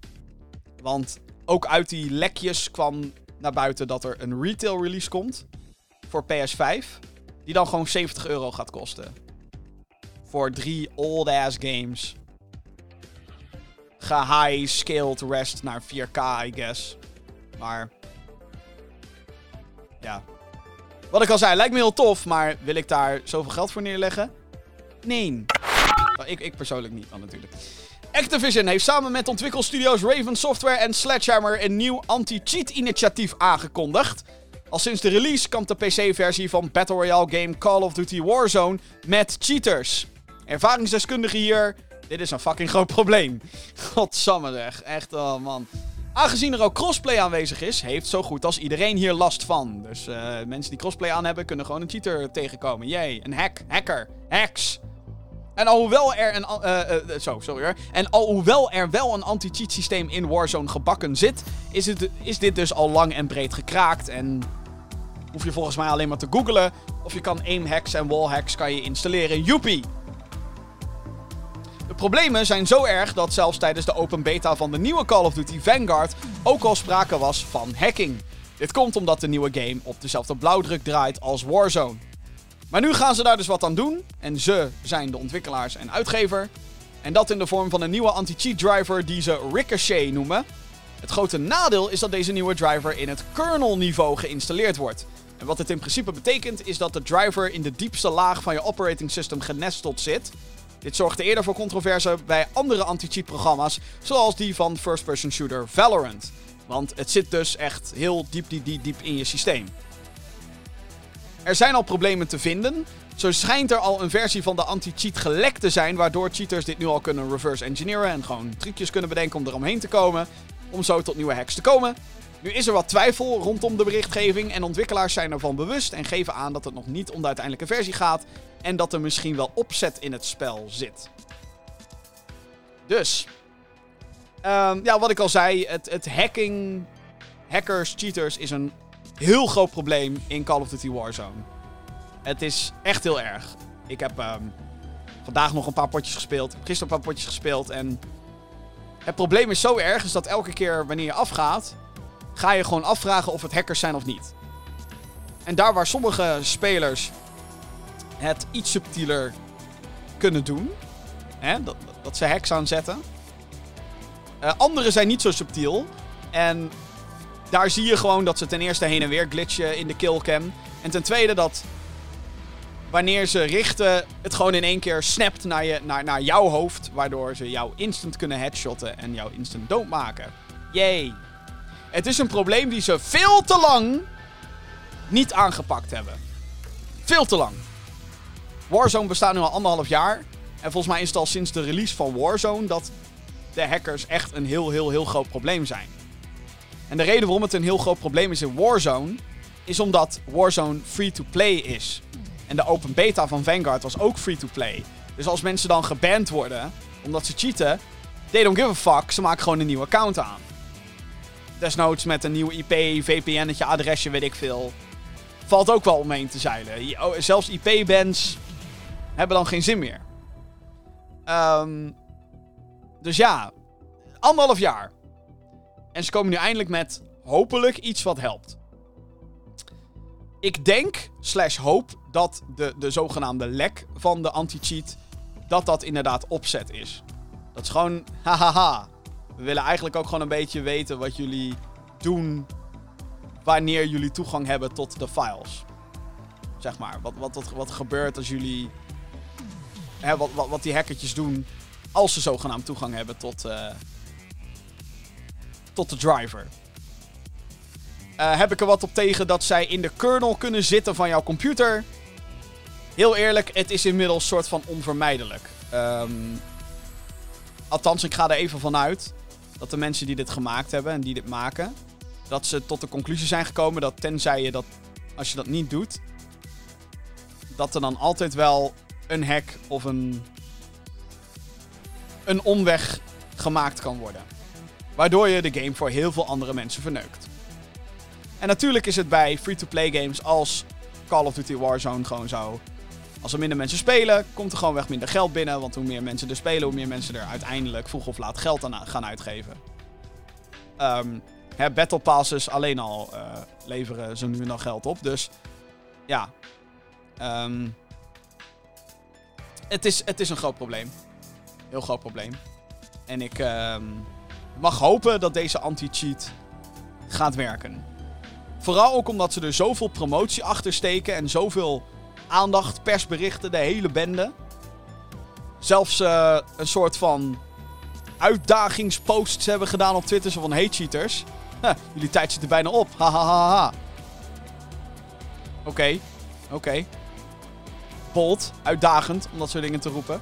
[SPEAKER 2] Want ook uit die lekjes kwam naar buiten dat er een retail release komt voor PS5. Die dan gewoon 70 euro gaat kosten. Voor drie old-ass games. Ge-high-scaled rest naar 4K, I guess. Maar... Ja. Wat ik al zei, lijkt me heel tof, maar wil ik daar zoveel geld voor neerleggen? Nee. Ik, ik persoonlijk niet dan natuurlijk. Activision heeft samen met ontwikkelstudio's Raven Software en Sledgehammer een nieuw anti-cheat initiatief aangekondigd. Al sinds de release komt de PC-versie van Battle Royale game Call of Duty Warzone met cheaters. Ervaringsdeskundigen hier, dit is een fucking groot probleem. Godsamme zeg, echt, oh man. Aangezien er ook crossplay aanwezig is, heeft zo goed als iedereen hier last van. Dus uh, mensen die crossplay aan hebben, kunnen gewoon een cheater tegenkomen. Jee, een hack, hacker, hacks. En alhoewel er een. Uh, uh, zo, sorry hoor. En alhoewel er wel een anti-cheat systeem in Warzone gebakken zit, is, het, is dit dus al lang en breed gekraakt. En hoef je volgens mij alleen maar te googlen. Of je kan aim hacks en wall hacks kan je installeren. Joepie! De problemen zijn zo erg dat zelfs tijdens de open beta van de nieuwe Call of Duty Vanguard ook al sprake was van hacking. Dit komt omdat de nieuwe game op dezelfde blauwdruk draait als Warzone. Maar nu gaan ze daar dus wat aan doen. En ze zijn de ontwikkelaars en uitgever. En dat in de vorm van een nieuwe anti-cheat driver die ze Ricochet noemen. Het grote nadeel is dat deze nieuwe driver in het kernel niveau geïnstalleerd wordt. En wat het in principe betekent is dat de driver in de diepste laag van je operating system genesteld zit. Dit zorgde eerder voor controverse bij andere anti-cheat programma's, zoals die van first-person shooter Valorant. Want het zit dus echt heel diep, diep, diep, diep in je systeem. Er zijn al problemen te vinden. Zo schijnt er al een versie van de anti-cheat gelekt te zijn, waardoor cheaters dit nu al kunnen reverse engineeren en gewoon trucjes kunnen bedenken om eromheen te komen, om zo tot nieuwe hacks te komen. Nu is er wat twijfel rondom de berichtgeving en ontwikkelaars zijn ervan bewust en geven aan dat het nog niet om de uiteindelijke versie gaat en dat er misschien wel opzet in het spel zit. Dus, ehm, ja, wat ik al zei, het, het hacking, hackers, cheaters is een heel groot probleem in Call of Duty Warzone. Het is echt heel erg. Ik heb ehm, vandaag nog een paar potjes gespeeld, gisteren een paar potjes gespeeld en het probleem is zo erg is dat elke keer wanneer je afgaat, ga je gewoon afvragen of het hackers zijn of niet. En daar waar sommige spelers het iets subtieler kunnen doen, hè, dat, dat ze hacks aanzetten. Uh, andere zijn niet zo subtiel. En daar zie je gewoon dat ze ten eerste heen en weer glitchen in de killcam. En ten tweede dat wanneer ze richten, het gewoon in één keer snapt naar, je, naar, naar jouw hoofd. Waardoor ze jou instant kunnen headshotten en jou instant doodmaken. Yay. Het is een probleem die ze veel te lang niet aangepakt hebben. Veel te lang. Warzone bestaat nu al anderhalf jaar. En volgens mij is het al sinds de release van Warzone dat de hackers echt een heel, heel, heel groot probleem zijn. En de reden waarom het een heel groot probleem is in Warzone, is omdat Warzone free-to-play is. En de open beta van Vanguard was ook free-to-play. Dus als mensen dan geband worden, omdat ze cheaten, they don't give a fuck, ze maken gewoon een nieuwe account aan. Desnoods met een nieuw IP, VPN'tje, adresje, weet ik veel. Valt ook wel omheen te zeilen. Oh, zelfs IP-bands hebben dan geen zin meer. Um, dus ja, anderhalf jaar. En ze komen nu eindelijk met hopelijk iets wat helpt. Ik denk, slash hoop, dat de, de zogenaamde lek van de anti-cheat, dat dat inderdaad opzet is. Dat is gewoon, hahaha. We willen eigenlijk ook gewoon een beetje weten wat jullie doen wanneer jullie toegang hebben tot de files. Zeg maar, wat, wat, wat, wat gebeurt als jullie... Wat, wat, wat die hackertjes doen als ze zogenaamd toegang hebben tot, uh, tot de driver. Uh, heb ik er wat op tegen dat zij in de kernel kunnen zitten van jouw computer? Heel eerlijk, het is inmiddels soort van onvermijdelijk. Um, althans, ik ga er even vanuit dat de mensen die dit gemaakt hebben en die dit maken, dat ze tot de conclusie zijn gekomen dat tenzij je dat, als je dat niet doet, dat er dan altijd wel een hack of een, een omweg gemaakt kan worden. Waardoor je de game voor heel veel andere mensen verneukt. En natuurlijk is het bij free-to-play games als Call of Duty Warzone gewoon zo. Als er minder mensen spelen, komt er gewoon weg minder geld binnen. Want hoe meer mensen er spelen, hoe meer mensen er uiteindelijk vroeg of laat geld aan gaan uitgeven. Um, hè, Battle Passes alleen al uh, leveren ze nu nog geld op. Dus ja. Um, het, is, het is een groot probleem. Heel groot probleem. En ik um, mag hopen dat deze anti-cheat gaat werken. Vooral ook omdat ze er zoveel promotie achter steken en zoveel aandacht, persberichten, de hele bende. Zelfs uh, een soort van uitdagingsposts hebben gedaan op Twitter. Van, hey cheaters, jullie tijd zit er bijna op. Ha ha ha ha. Oké, oké. Bold, uitdagend om dat soort dingen te roepen.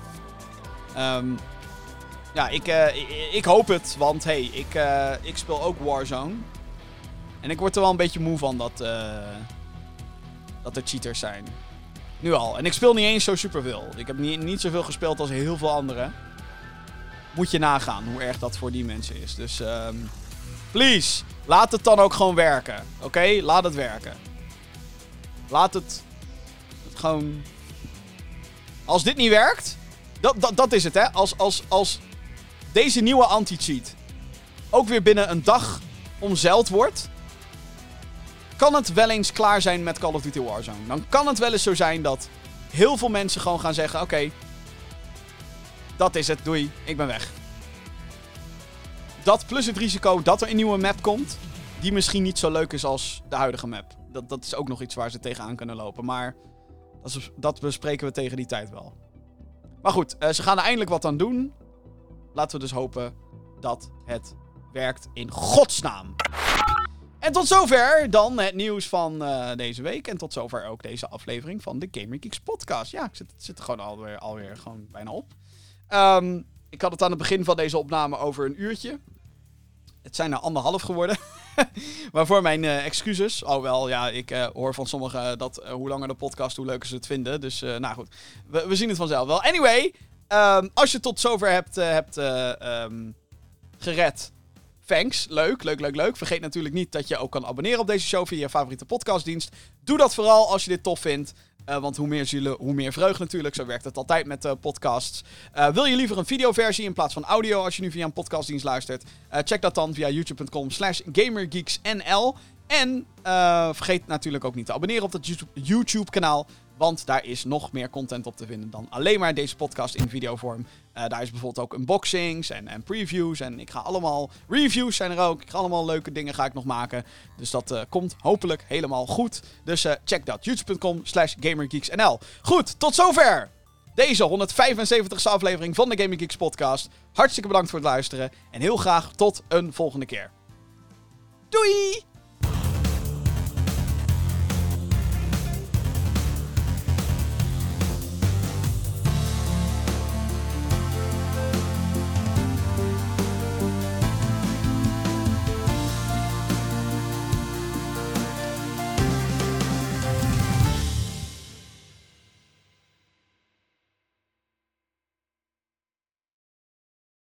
[SPEAKER 2] Um, ja, ik, uh, ik, hoop het, want hey, ik, uh, ik speel ook Warzone. En ik word er wel een beetje moe van dat, uh, dat er cheaters zijn. Nu al. En ik speel niet eens zo superveel. Ik heb niet, niet zoveel gespeeld als heel veel anderen. Moet je nagaan hoe erg dat voor die mensen is. Dus, um, please, laat het dan ook gewoon werken. Oké, laat het werken. Laat het, het gewoon. Als dit niet werkt, dat, dat, dat is het hè. Als, als, als deze nieuwe anti-cheat ook weer binnen een dag omzeild wordt, kan het wel eens klaar zijn met Call of Duty Warzone. Dan kan het wel eens zo zijn dat heel veel mensen gewoon gaan zeggen: Oké, dat is het, doei, ik ben weg. Dat plus het risico dat er een nieuwe map komt, die misschien niet zo leuk is als de huidige map. dat, dat is ook nog iets waar ze tegenaan kunnen lopen. Maar dat, bespreken we tegen die tijd wel. Maar goed, eh, ze gaan er eindelijk wat aan doen. Laten we dus hopen dat het werkt in godsnaam. En tot zover dan het nieuws van eh, deze week. En tot zover ook deze aflevering van de Gamer Geeks podcast. Ja, ik zit, zit er gewoon alweer, alweer gewoon bijna op. Ehm, ik had het aan het begin van deze opname over een uurtje. Het zijn er anderhalf geworden. Waarvoor mijn eh, excuses. Alhoewel, ja, ik eh, hoor van sommigen dat eh, hoe langer de podcast, hoe leuker ze het vinden. Dus, nou goed. We, we zien het vanzelf wel. Anyway, ehm, als je tot zover hebt, hebt eh, ehm, gered, thanks. Leuk, leuk, leuk, leuk. Vergeet natuurlijk niet dat je ook kan abonneren op deze show via je favoriete podcastdienst. Doe dat vooral als je dit tof vindt. Eh, want hoe meer zielen, hoe meer vreugd natuurlijk. Zo werkt het altijd met eh, podcasts. Eh, wil je liever een videoversie in plaats van audio als je nu via een podcastdienst luistert? Check dat dan via youtube.com slash gamergeeksnl. En vergeet natuurlijk ook niet te abonneren op dat YouTube- YouTube-kanaal. Want daar is nog meer content op te vinden dan alleen maar deze podcast in videovorm. Eh, daar is bijvoorbeeld ook unboxings en, en previews. En ik ga allemaal... Reviews zijn er ook. Ik ga allemaal leuke dingen ga ik nog maken. Dus dat eh, komt hopelijk helemaal goed. Dus eh, check dat. youtube.com slash gamergeeksnl. Goed, tot zover deze 175ste aflevering van de Gaming Geeks podcast. Hartstikke bedankt voor het luisteren. En heel graag tot een volgende keer. Doei!